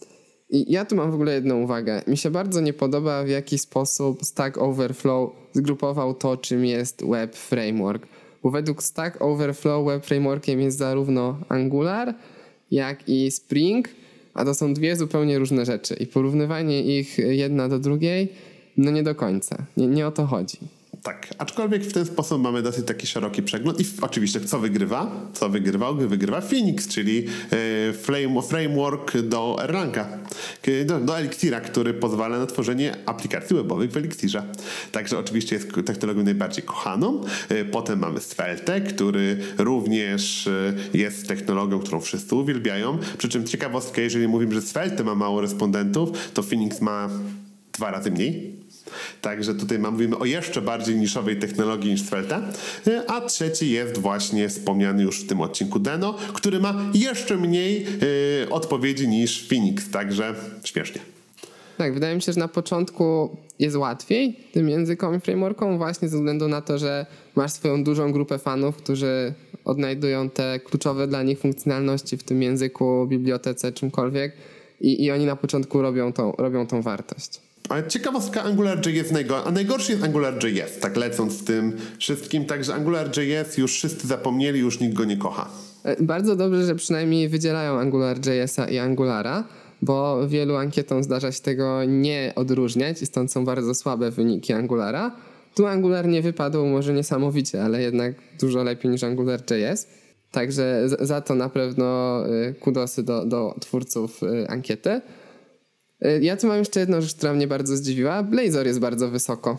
I ja tu mam w ogóle jedną uwagę. Mi się bardzo nie podoba, w jaki sposób Stack Overflow zgrupował to, czym jest web framework. Bo według Stack Overflow web frameworkiem jest zarówno Angular, jak i Spring, a to są dwie zupełnie różne rzeczy. I porównywanie ich jedna do drugiej, no nie do końca. Nie, nie o to chodzi. Tak, aczkolwiek w ten sposób mamy dosyć taki szeroki przegląd i oczywiście co wygrywa? Co wygrywa? Wygrywa Phoenix, czyli e, framework do Erlanga, do, do Elixira, który pozwala na tworzenie aplikacji webowych w Elixirze. Także oczywiście jest technologią najbardziej kochaną. E, potem mamy Svelte, który również e, jest technologią, którą wszyscy uwielbiają. Przy czym ciekawostka, jeżeli mówimy, że Svelte ma mało respondentów, to Phoenix ma dwa razy mniej Także tutaj mówimy o jeszcze bardziej niszowej technologii niż Svelte. A trzeci jest właśnie wspomniany już w tym odcinku Deno, który ma jeszcze mniej yy, odpowiedzi niż Phoenix. Także śmiesznie. Tak, wydaje mi się, że na początku jest łatwiej tym językom i frameworkom właśnie ze względu na to, że masz swoją dużą grupę fanów, którzy odnajdują te kluczowe dla nich funkcjonalności w tym języku, bibliotece, czymkolwiek i, i oni na początku robią tą, robią tą wartość. Ale ciekawostka AngularJS najgorszy, a najgorszy jest AngularJS, tak lecąc w tym wszystkim, także AngularJS już wszyscy zapomnieli, już nikt go nie kocha. E, bardzo dobrze, że przynajmniej wydzielają AngularJS-a i Angulara, bo wielu ankietom zdarza się tego nie odróżniać i stąd są bardzo słabe wyniki Angulara. Tu Angular nie wypadł może niesamowicie, ale jednak dużo lepiej niż AngularJS. Także za to na pewno e, kudosy do, do twórców e, ankiety. Y, ja tu mam jeszcze jedną rzecz, która mnie bardzo zdziwiła. Blazor jest bardzo wysoko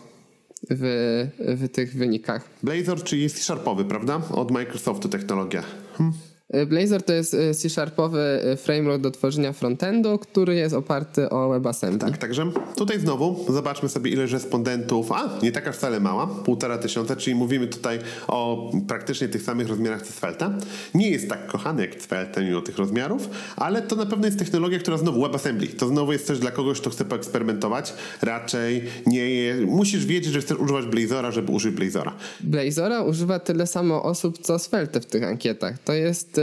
w, w tych wynikach. Blazor, czyli C-Sharpowy, prawda? Od Microsoftu technologia. Hm. Y, Blazor to jest y, C-sharpowy y, framework do tworzenia frontendu, który jest oparty o WebAssembly. Tak, także tutaj znowu zobaczmy sobie ile respondentów, a nie taka wcale mała, półtora tysiąca, czyli mówimy tutaj o praktycznie tych samych rozmiarach co Svelte. Nie jest tak kochany jak Svelte mimo tych rozmiarów, ale to na pewno jest technologia, która znowu WebAssembly. To znowu jest coś dla kogoś, kto chce poeksperymentować. Raczej nie je, musisz wiedzieć, że chcesz używać Blazora, żeby użyć Blazora. Blazora używa tyle samo osób co Svelte w tych ankietach. To jest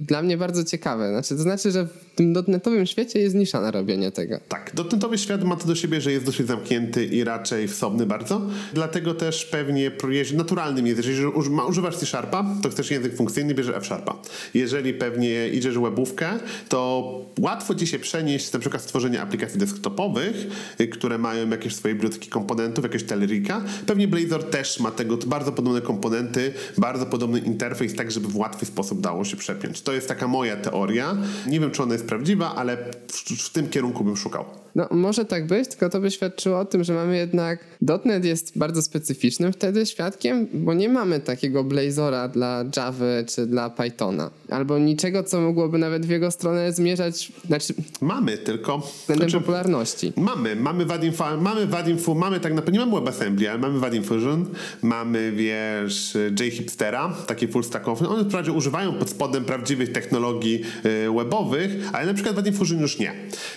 dla mnie bardzo ciekawe. Znaczy, to znaczy, że tym dotnetowym świecie jest nisza na robienie tego. Tak, dotnetowy świat ma to do siebie, że jest dosyć zamknięty i raczej wsobny bardzo. Dlatego też pewnie naturalnym jest, jeżeli używasz C-Sharpa, to chcesz język funkcyjny, bierzesz F-Sharpa. Jeżeli pewnie idziesz webówkę, to łatwo ci się przenieść na przykład stworzenie aplikacji desktopowych, y, które mają jakieś swoje biblioteki komponentów, jakieś Telerika. Pewnie Blazor też ma tego bardzo podobne komponenty, bardzo podobny interfejs, tak żeby w łatwy sposób dało się przepiąć. To jest taka moja teoria. Nie wiem, czy ona jest prawdziwa, ale w, w, tym kierunku bym szukał. No, może tak być, tylko to by świadczyło o tym, że mamy jednak. .NET jest bardzo specyficznym wtedy świadkiem, bo nie mamy takiego Blazora dla Java czy dla Pythona. Albo niczego, co mogłoby nawet w jego stronę zmierzać. Znaczy, mamy, tylko. Względem znaczy, popularności. Mamy, mamy Vadim, mamy Vadim, mamy tak naprawdę, nie mamy WebAssembly, ale mamy Vadim Fusion, mamy, wiesz, JHipstera, taki full stackowy. One wprawdzie używają pod spodem prawdziwych technologii y, webowych, ale na przykład Vadim Fusion już nie.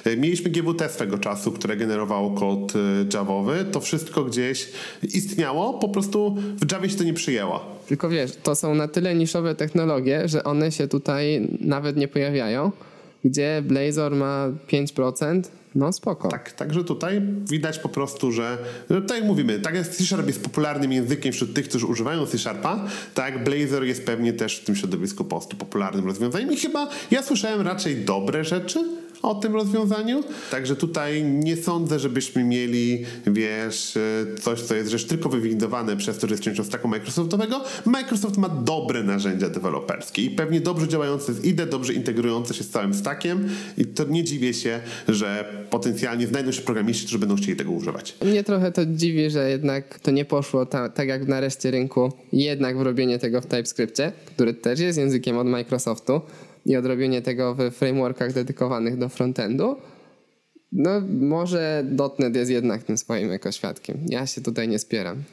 Y, mieliśmy GWT swego czasu, które generowało kod y, Javowy. To wszystko gdzieś istniało, po prostu w Javie się to nie przyjęło. Tylko wiesz, to są na tyle niszowe technologie, że one się tutaj nawet nie pojawiają, gdzie Blazor ma 5%, no spoko. Tak, także tutaj widać po prostu, że no, tak jak mówimy, tak jak C-Sharp jest popularnym językiem wśród tych, którzy używają C-Sharpa, tak Blazor jest pewnie też w tym środowisku po prostu popularnym rozwiązaniem i chyba ja słyszałem raczej dobre rzeczy o tym rozwiązaniu. Także tutaj nie sądzę, żebyśmy mieli, wiesz, e, coś, co jest rzecz tylko wywindowane przez to, że jest częścią stacku Microsoftowego. Microsoft ma dobre narzędzia deweloperskie i pewnie dobrze działające z IDE, dobrze integrujące się z całym stackiem i to nie dziwię się, że potencjalnie znajdą się programiści, którzy będą chcieli tego używać. Mnie trochę to dziwi, że jednak to nie poszło ta, tak jak na reszcie rynku, jednak w robienie tego w TypeScriptie, który też jest językiem od Microsoftu i odrobienie tego w frameworkach dedykowanych do frontendu. No może .NET jest jednak tym swoim ekoświadkiem. Ja się tutaj nie spieram.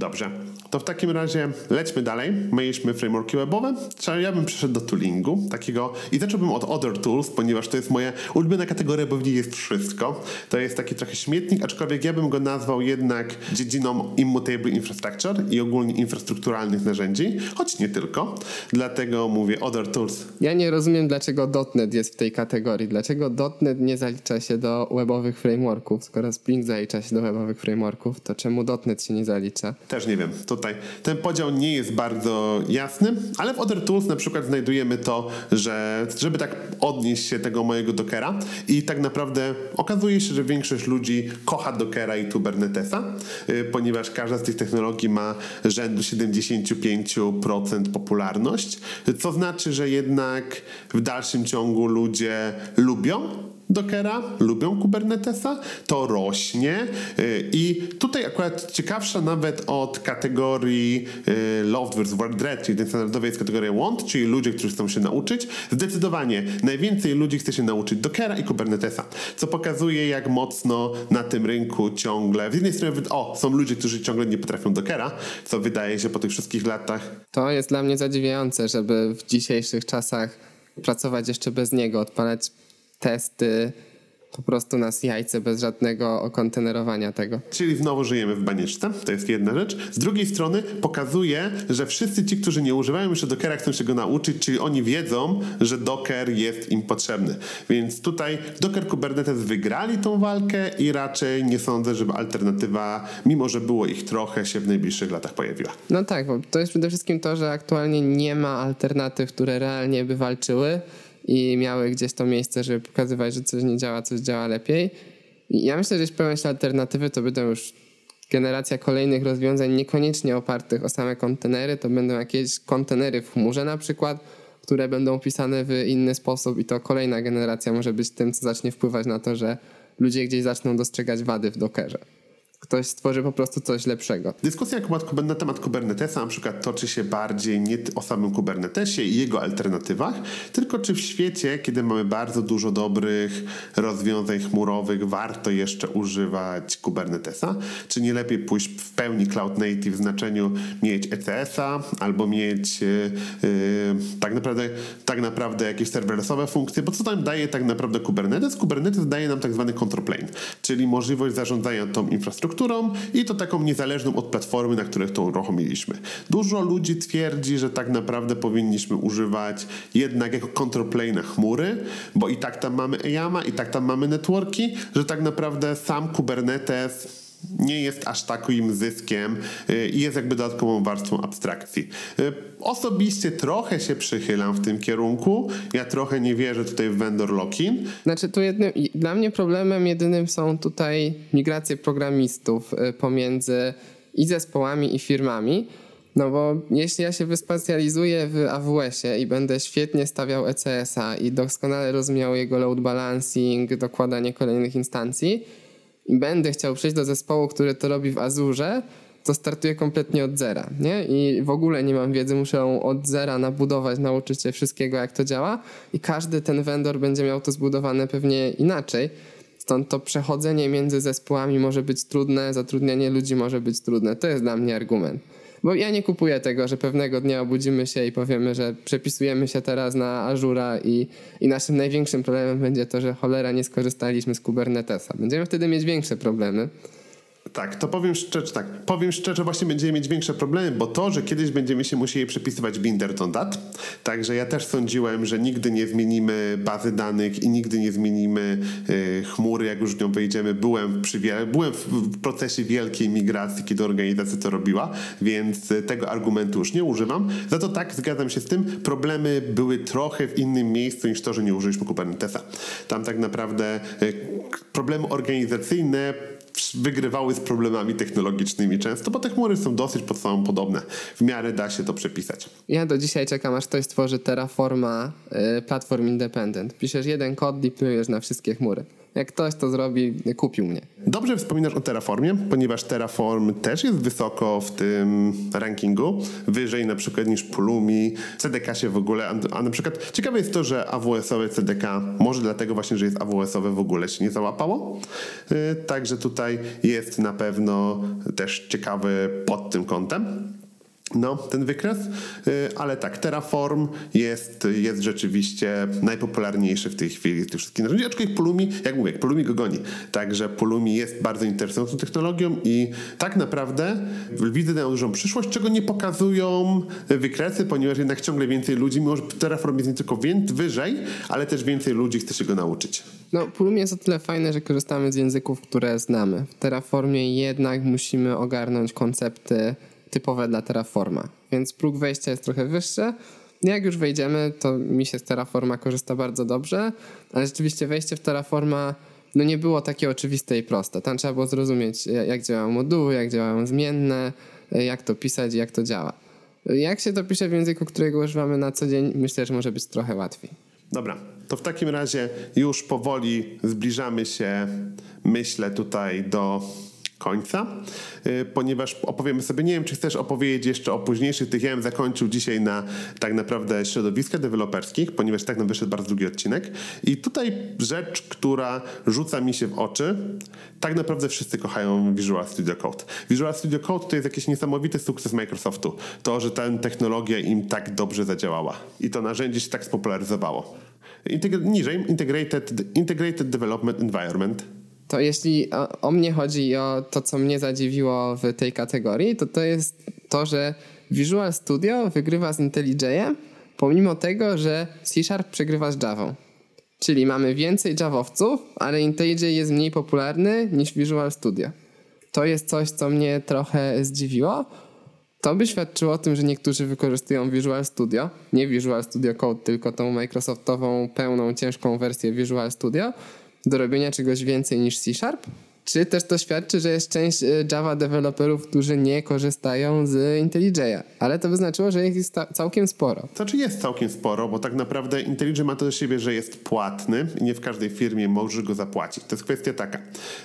Dobrze, to w takim razie lećmy dalej. Mieliśmy frameworki webowe, ja bym przeszedł do toolingu takiego i zacząłbym od Other Tools, ponieważ to jest moja ulubiona kategoria, bo w niej jest wszystko. To jest taki trochę śmietnik, aczkolwiek ja bym go nazwał jednak dziedziną Immutable Infrastructure i ogólnie infrastrukturalnych narzędzi, choć nie tylko. Dlatego mówię Other Tools. Ja nie rozumiem, dlaczego .NET jest w tej kategorii. Dlaczego .NET nie zalicza się do webowych frameworków? Skoro Spring zalicza się do webowych frameworków, to czemu .NET się nie zalicza? Też nie wiem. Tutaj ten podział nie jest bardzo jasny, ale w Other Tools na przykład znajdujemy to, że żeby tak odnieść się tego mojego Dockera i tak naprawdę okazuje się, że większość ludzi kocha Dockera i Kubernetesa, y, ponieważ każda z tych technologii ma rzędu 75% popularność, co znaczy, że jednak w dalszym ciągu ludzie lubią Dockera, lubią Kubernetesa, to rośnie y, i tutaj akurat ciekawsza nawet od kategorii y, Loved vs. Dread, czyli ten standardowy jest kategoria Want, czyli ludzie, którzy chcą się nauczyć. Zdecydowanie najwięcej ludzi chce się nauczyć Dockera i Kubernetesa, co pokazuje jak mocno na tym rynku ciągle, z jednej strony o, są ludzie, którzy ciągle nie potrafią Dockera, co wydaje się po tych wszystkich latach. To jest dla mnie zadziwiające, żeby w dzisiejszych czasach pracować jeszcze bez niego, odpalać testy po prostu nas jajce bez żadnego kontenerowania tego. Czyli znowu żyjemy w banieczce, to jest jedna rzecz. Z drugiej strony pokazuje, że wszyscy ci, którzy nie używają jeszcze Dockera, chcą się go nauczyć, czyli oni wiedzą, że Docker jest im potrzebny. Więc tutaj Docker Kubernetes wygrali tą walkę i raczej nie sądzę, żeby alternatywa, mimo że było ich trochę, się w najbliższych latach pojawiła. No tak, bo to jest przede wszystkim to, że aktualnie nie ma alternatyw, które realnie by walczyły i miały gdzieś to miejsce, żeby pokazywać, że coś nie działa, coś działa lepiej. Ja myślę, że jeśli pojawią się alternatywy, to będą już generacja kolejnych rozwiązań niekoniecznie opartych o same kontenery, to będą jakieś kontenery w chmurze na przykład, które będą pisane w inny sposób i to kolejna generacja może być tym, co zacznie wpływać na to, że ludzie gdzieś zaczną dostrzegać wady w Dockerze ktoś stworzy po prostu coś lepszego. Dyskusja na temat Kubernetesa na przykład toczy się bardziej nie o samym Kubernetesie i jego alternatywach, tylko czy w świecie, kiedy mamy bardzo dużo dobrych rozwiązań chmurowych, warto jeszcze używać Kubernetesa? Czy nie lepiej pójść w pełni cloud native w znaczeniu mieć ECS-a albo mieć yy, tak, naprawdę, tak naprawdę jakieś serwersowe funkcje, bo co tam daje tak naprawdę Kubernetes? Kubernetes daje nam tak zwany control plane, czyli możliwość zarządzania tą infrastrukturą i to taką niezależną od platformy, na której tą uruchomiliśmy. Dużo ludzi twierdzi, że tak naprawdę powinniśmy używać jednak jako control plane chmury, bo i tak tam mamy EYAMA, i tak tam mamy networki, że tak naprawdę sam Kubernetes nie jest aż takim zyskiem y, i jest jakby dodatkową warstwą abstrakcji. Y, osobiście trochę się przychylam w tym kierunku. Ja trochę nie wierzę tutaj w vendor lock-in. Znaczy tu jednym, dla mnie problemem jedynym są tutaj migracje programistów y, pomiędzy i zespołami i firmami. No bo jeśli ja się wyspecjalizuję w AWS-ie i będę świetnie stawiał ECS-a i doskonale rozumiał jego load balancing, dokładanie kolejnych instancji, i będę chciał przejść do zespołu, który to robi w Azurze, to startuję kompletnie od zera, nie? I w ogóle nie mam wiedzy, muszę od zera nabudować, nauczyć się wszystkiego, jak to działa i każdy ten vendor będzie miał to zbudowane pewnie inaczej. Stąd to przechodzenie między zespołami może być trudne, zatrudnianie ludzi może być trudne. To jest dla mnie argument. Bo ja nie kupuję tego, że pewnego dnia obudzimy się i powiemy, że przepisujemy się teraz na Azura i, i naszym największym problemem będzie to, że cholera nie skorzystaliśmy z Kubernetesa. Będziemy wtedy mieć większe problemy. Tak, to powiem szczerze, tak. Powiem szczerze, właśnie będziemy mieć większe problemy, bo to, że kiedyś będziemy się musieli przepisywać binder to dat, także ja też sądziłem, że nigdy nie zmienimy bazy danych i nigdy nie zmienimy y, chmury, jak już w nią wejdziemy. Byłem, przy, byłem w procesie wielkiej migracji, kiedy organizacja to robiła, więc y, tego argumentu już nie używam. Za to tak, zgadzam się z tym, problemy były trochę w innym miejscu niż to, że nie użyliśmy Kubernetesa. Tam tak naprawdę y, problemy organizacyjne wygrywały z problemami technologicznymi często, bo te chmury są dosyć pod sobą podobne. W miarę da się to przepisać. Ja do dzisiaj czekam, aż ktoś stworzy Terraforma y, Platform Independent. Piszesz jeden kod, deployujesz na wszystkie chmury. Jak ktoś to zrobi, kupił mnie. Dobrze wspominasz o Terraformie, ponieważ Terraform też jest wysoko w tym rankingu, wyżej na przykład niż Pulumi, CDK się w ogóle, a na przykład ciekawe jest to, że AWS-owe CDK, może dlatego właśnie, że jest AWS-owe w ogóle się nie załapało, y, także tutaj jest na pewno też ciekawy pod tym kątem. No, ten wykres, y, ale tak, Terraform jest, jest rzeczywiście najpopularniejszy w tej chwili z tych wszystkich narzędzi, aczkolwiek Pulumi, jak mówię, Pulumi go goni. Także Pulumi jest bardzo interesującą technologią i tak naprawdę widzę na dużą przyszłość, czego nie pokazują wykresy, ponieważ jednak ciągle więcej ludzi, mimo że Terraform jest nie tylko wyżej, ale też więcej ludzi chce się go nauczyć. No, Pulumi jest o tyle fajne, że korzystamy z języków, które znamy. W Terraformie jednak musimy ogarnąć koncepty typowe dla Terraforma, więc próg wejścia jest trochę wyższy. Jak już wejdziemy, to mi się z Terraforma korzysta bardzo dobrze, ale rzeczywiście wejście w Terraforma no nie było takie oczywiste i proste. Tam trzeba było zrozumieć, jak działają moduły, jak działają zmienne, jak to pisać i jak to działa. Jak się to pisze w języku, którego używamy na co dzień, myślę, że może być trochę łatwiej. Dobra, to w takim razie już powoli zbliżamy się, myślę, tutaj do końca, y, ponieważ opowiemy sobie, nie wiem, czy chcesz opowiedzieć jeszcze o późniejszych. Tych, ja bym zakończył dzisiaj na tak naprawdę środowiska deweloperskich, ponieważ tak nam wyszedł bardzo długi odcinek. I tutaj rzecz, która rzuca mi się w oczy, tak naprawdę wszyscy kochają Visual Studio Code. Visual Studio Code to jest jakiś niesamowity sukces Microsoftu, to, że ta technologia im tak dobrze zadziałała. I to narzędzie się tak spopularyzowało. Integr niżej, integrated, integrated Development Environment to jeśli o, o, mnie chodzi i o to, co mnie zadziwiło w tej kategorii, to to jest to, że Visual Studio wygrywa z IntelliJ'em, pomimo tego, że C Sharp przegrywa z Java. Czyli mamy więcej Javowców, ale IntelliJ jest mniej popularny niż Visual Studio. To jest coś, co mnie trochę zdziwiło. To by świadczyło o tym, że niektórzy wykorzystują Visual Studio, nie Visual Studio Code, tylko tą Microsoftową pełną, ciężką wersję Visual Studio, do robienia czegoś więcej niż C Sharp? Czy też to świadczy, że jest część y, Java deweloperów, którzy nie korzystają z IntelliJ'a, ale to by znaczyło, że ich jest całkiem sporo. To znaczy jest całkiem sporo, bo tak naprawdę IntelliJ ma to do siebie, że jest płatny i nie w każdej firmie możesz go zapłacić. To jest kwestia taka,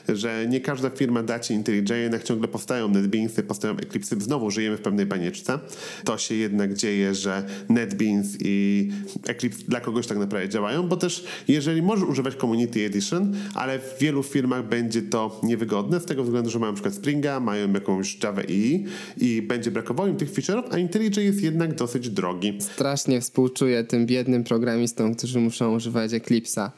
że nie każda firma da ci IntelliJ, jednak ciągle powstają NetBeansy, powstają Eclipse. Znowu żyjemy w pewnej banieczce. To się jednak dzieje, że NetBeans i Eclipse dla kogoś tak naprawdę działają, bo też jeżeli możesz używać Community Edition, ale w wielu firmach będzie to niewygodne z tego względu, że mają przykład Springa, mają jakąś Java EE i będzie brakowało im tych feature'ów, a IntelliJ jest jednak dosyć drogi. Strasznie współczuję tym biednym programistom, którzy muszą używać Eclipse'a.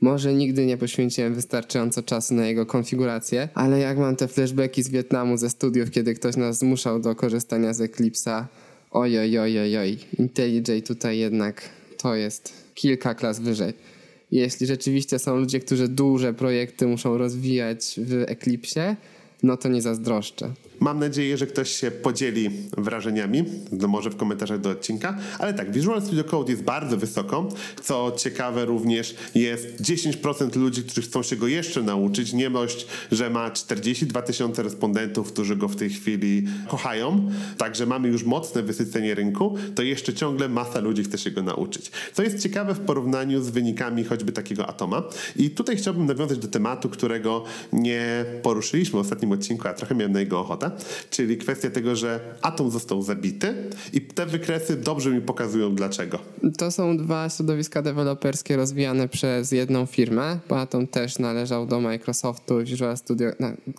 Może nigdy nie poświęciłem wystarczająco czasu na jego konfigurację, ale jak mam te flashbacki z Wietnamu, ze studiów, kiedy ktoś nas zmuszał do korzystania z Eclipse'a, oj, oj, oj, oj, oj. IntelliJ tutaj jednak to jest kilka klas wyżej jeśli rzeczywiście są ludzie, którzy duże projekty muszą rozwijać w Eclipse, no to nie zazdroszczę. Mam nadzieję, że ktoś się podzieli wrażeniami, no może w komentarzach do odcinka. Ale tak, Visual Studio Code jest bardzo wysoko. Co ciekawe również jest 10% ludzi, którzy chcą się go jeszcze nauczyć. Nie dość, że ma 42 tysiące respondentów, którzy go w tej chwili kochają. Także mamy już mocne wysycenie rynku. To jeszcze ciągle masa ludzi chce się go nauczyć. Co jest ciekawe w porównaniu z wynikami choćby takiego Atoma. I tutaj chciałbym nawiązać do tematu, którego nie poruszyliśmy w ostatnim odcinku, a trochę miałem na jego ochotę czyli kwestia tego, że atom został zabity i te wykresy dobrze mi pokazują dlaczego. To są dwa środowiska deweloperskie rozwijane przez jedną firmę, bo Atom też należał do Microsoftu, Visual Studio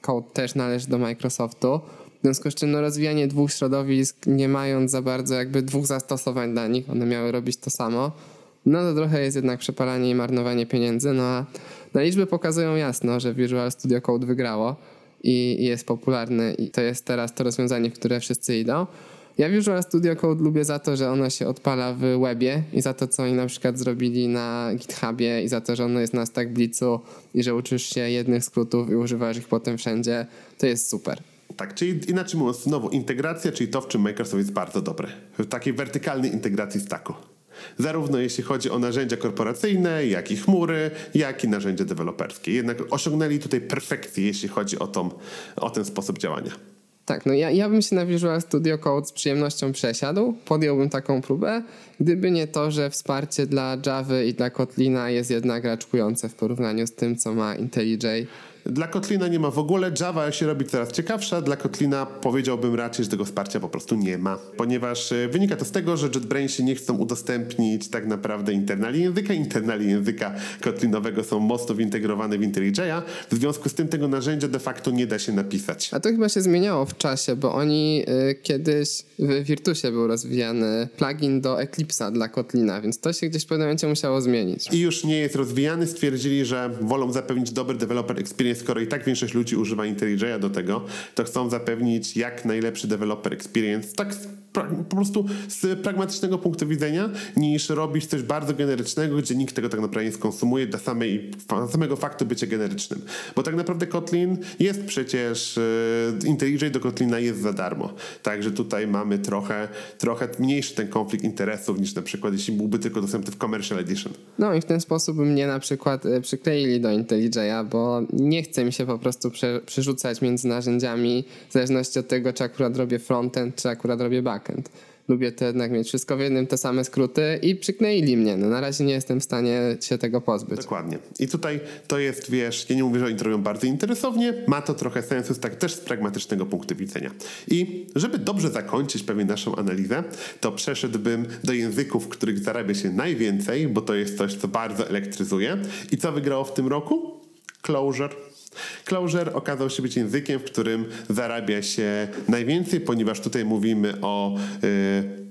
Code też należy do Microsoftu. W związku z czym no, rozwijanie dwóch środowisk, nie mając za bardzo jakby dwóch zastosowań dla nich, one miały robić to samo, no to trochę jest jednak przepalanie i marnowanie pieniędzy, no a na liczby pokazują jasno, że Visual Studio Code wygrało. I, jest popularny i to jest teraz to rozwiązanie, w które wszyscy idą. Ja Visual Studio Code lubię za to, że ono się odpala w webie i za to, co oni na przykład zrobili na GitHubie i za to, że ono jest na StackBlitzu i że uczysz się jednych skrótów i używasz ich potem wszędzie. To jest super. Tak, czyli inaczej mówiąc, znowu integracja, czyli to, w czym Microsoft jest bardzo dobry. W takiej wertykalnej integracji stacku. Zarówno jeśli chodzi o narzędzia korporacyjne, jak i chmury, jak i narzędzia deweloperskie. Jednak osiągnęli tutaj perfekcję, jeśli chodzi o, tą, o ten sposób działania. Tak, no ja, ja bym się na Visual Studio Code z przyjemnością przesiadł, podjąłbym taką próbę, gdyby nie to, że wsparcie dla Java i dla Kotlina jest jednak raczkujące w porównaniu z tym, co ma IntelliJ. Dla Kotlina nie ma w ogóle. Java się robi coraz ciekawsza. Dla Kotlina powiedziałbym raczej, że tego wsparcia po prostu nie ma. Ponieważ e, wynika to z tego, że JetBrainsi nie chcą udostępnić tak naprawdę internali języka. Internali języka kotlinowego są mocno wintegrowane w IntelliJ'a. W związku z tym tego narzędzia de facto nie da się napisać. A to chyba się zmieniało w czasie, bo oni y, kiedyś w Virtusie był rozwijany plugin do Eclipse'a dla Kotlina, więc to się gdzieś w pewnym momencie musiało zmienić. I już nie jest rozwijany. Stwierdzili, że wolą zapewnić dobry developer experience skoro i tak większość ludzi używa IntelliJ'a do tego, to chcą zapewnić jak najlepszy developer experience, tak po prostu z pragmatycznego punktu widzenia, niż robić coś bardzo generycznego, gdzie nikt tego tak naprawdę nie skonsumuje dla samej, samego faktu bycia generycznym. Bo tak naprawdę Kotlin jest przecież, e, IntelliJ do Kotlina jest za darmo. Także tutaj mamy trochę, trochę mniejszy ten konflikt interesów niż na przykład jeśli byłby tylko dostępny w Commercial Edition. No i w ten sposób mnie na przykład e, przykleili do IntelliJ'a, bo nie chce mi się po prostu prze, przerzucać między narzędziami w zależności od tego, czy akurat robię frontend, czy akurat robię backend. Lubię to jednak mieć wszystko w jednym, te same skróty i przykleili mnie. No, na razie nie jestem w stanie się tego pozbyć. Dokładnie. I tutaj to jest, wiesz, ja nie mówię, że oni to robią bardzo interesownie, ma to trochę sensu tak też z pragmatycznego punktu widzenia. I żeby dobrze zakończyć pewnie naszą analizę, to przeszedłbym do języków, których zarabia się najwięcej, bo to jest coś, co bardzo elektryzuje. I co wygrało w tym roku? Closure Clojure okazał się być językiem, w którym zarabia się najwięcej, ponieważ tutaj mówimy o y,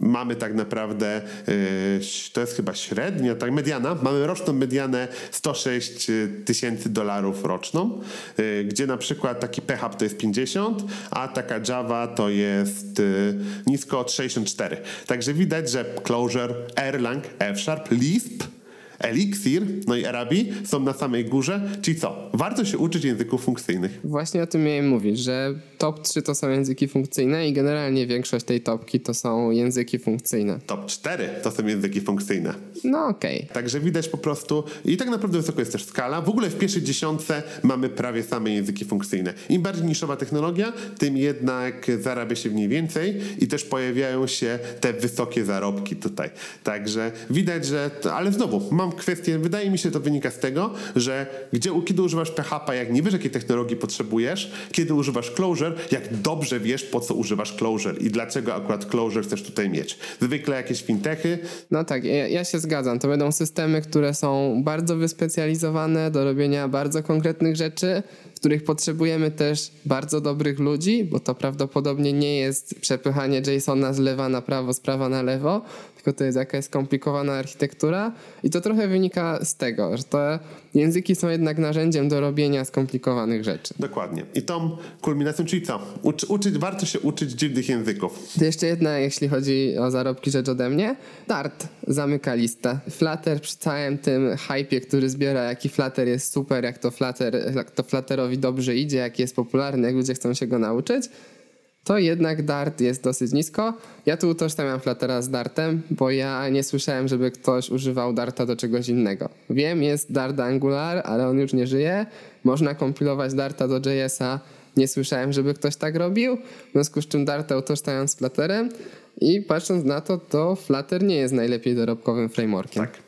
mamy tak naprawdę, y, to jest chyba średnia, tak, mediana, mamy roczną medianę 106 tysięcy dolarów roczną, y, gdzie na przykład taki PHP to jest 50, a taka Java to jest nisko od 64. Także widać, że Clojure, Erlang, F-Sharp, Lisp Elixir, no i Arabi są na samej górze, czyli co? Warto się uczyć języków funkcyjnych. Właśnie o tym miałem mówić, że top 3 to są języki funkcyjne i generalnie większość tej topki to są języki funkcyjne. Top 4 to są języki funkcyjne. No okej. Okay. Także widać po prostu i tak naprawdę wysoko jest też skala. W ogóle w pierwszej dziesiątce mamy prawie same języki funkcyjne. Im bardziej niszowa technologia, tym jednak zarabia się w niej więcej i też pojawiają się te wysokie zarobki tutaj. Także widać, że, ale znowu, mam kwestię, wydaje mi się, to wynika z tego, że gdzie, kiedy używasz PHP, jak nie wiesz, jakiej technologii potrzebujesz, kiedy używasz Clojure, jak dobrze wiesz, po co używasz Clojure i dlaczego akurat Clojure chcesz tutaj mieć. Zwykle jakieś fintechy. No tak, ja, ja się zgadzam. To będą systemy, które są bardzo wyspecjalizowane do robienia bardzo konkretnych rzeczy, których potrzebujemy też bardzo dobrych ludzi, bo to prawdopodobnie nie jest przepychanie JSON-a z lewa na prawo, z prawa na lewo, tylko to jest jakaś skomplikowana architektura. I to trochę wynika z tego, że te języki są jednak narzędziem do robienia skomplikowanych rzeczy. Dokładnie. I tą kulminacją, czyli co? Uczy, uczyć, warto się uczyć dziwnych języków. To jeszcze jedna, jeśli chodzi o zarobki, rzecz ode mnie. Dart zamyka listę. Flutter przy całym tym hypie, który zbiera, jaki Flutter jest super, jak to, Flutter, jak to Flutterowi dobrze idzie, jak jest popularny, jak ludzie chcą się go nauczyć to jednak Dart jest dosyć nisko. Ja tu utożsamiam Fluttera z Dartem, bo ja nie słyszałem, żeby ktoś używał Darta do czegoś innego. Wiem, jest Dart Angular, ale on już nie żyje. Można kompilować Darta do JS-a. Nie słyszałem, żeby ktoś tak robił. W związku z czym Darta utożsamiam z Flutterem. I patrząc na to, to Flutter nie jest najlepiej dorobkowym frameworkiem. Tak.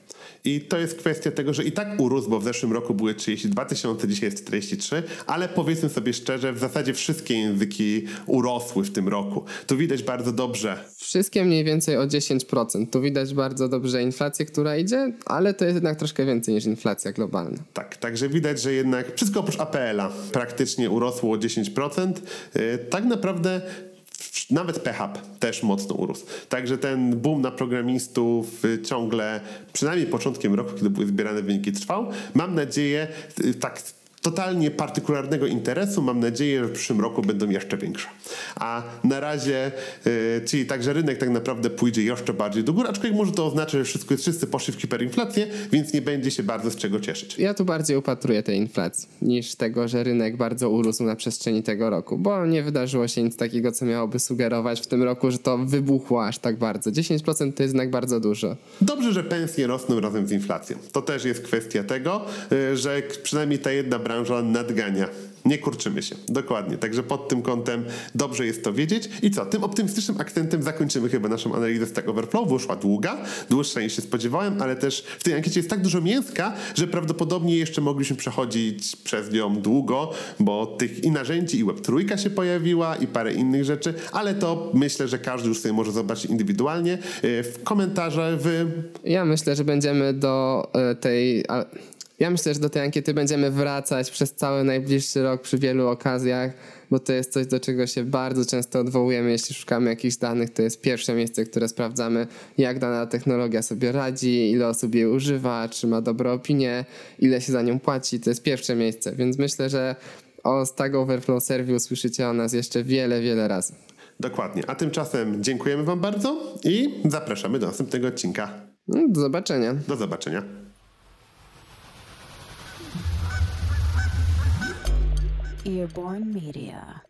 I to jest kwestia tego, że i tak urósł, bo w zeszłym roku były 32 tysiące, dzisiaj jest 43, ale powiedzmy sobie szczerze, w zasadzie wszystkie języki urosły w tym roku. Tu widać bardzo dobrze. Wszystkie mniej więcej o 10%. Tu widać bardzo dobrze inflację, która idzie, ale to jest jednak troszkę więcej niż inflacja globalna. Tak, także widać, że jednak wszystko oprócz APL-a praktycznie urosło o 10%. Y, tak naprawdę nawet PHP też mocno urósł. Także ten boom na programistów y, ciągle, przynajmniej początkiem roku, kiedy były zbierane wyniki, trwał. Mam nadzieję, y, tak totalnie partykularnego interesu, mam nadzieję, że w przyszłym roku będą jeszcze większe. A na razie, yy, czyli także rynek tak naprawdę pójdzie jeszcze bardziej do góry, aczkolwiek może to oznaczać, że wszystko, wszyscy poszli w hiperinflację, więc nie będzie się bardzo z czego cieszyć. Ja tu bardziej upatruję tej inflacji niż tego, że rynek bardzo urósł na przestrzeni tego roku, bo nie wydarzyło się nic takiego, co miałoby sugerować w tym roku, że to wybuchło aż tak bardzo. 10% to jest jednak bardzo dużo. Dobrze, że pensje rosną razem z inflacją. To też jest kwestia tego, y, że przynajmniej ta jedna branża nadgania. Nie kurczymy się. Dokładnie. Także pod tym kątem dobrze jest to wiedzieć. I co? Tym optymistycznym akcentem zakończymy chyba naszą analizę Stack Overflow. Wyszła długa, dłuższa niż się spodziewałem, ale też w tej ankiecie jest tak dużo mięska, że prawdopodobnie jeszcze mogliśmy przechodzić przez nią długo, bo tych i narzędzi, i Web3 się pojawiła, i parę innych rzeczy, ale to myślę, że każdy już sobie może zobaczyć indywidualnie y, w komentarzach. W... Ja myślę, że będziemy do y, tej ja myślę, że do tej ankiety będziemy wracać przez cały najbliższy rok przy wielu okazjach, bo to jest coś, do czego się bardzo często odwołujemy, jeśli szukamy jakichś danych. To jest pierwsze miejsce, które sprawdzamy, jak dana technologia sobie radzi, ile osób jej używa, czy ma dobre opinie, ile się za nią płaci. To jest pierwsze miejsce, więc myślę, że o Stack Overflow Serwie usłyszycie o nas jeszcze wiele, wiele razy. Dokładnie. A tymczasem dziękujemy Wam bardzo i zapraszamy do następnego odcinka. Do zobaczenia. Do zobaczenia. Earborn Media.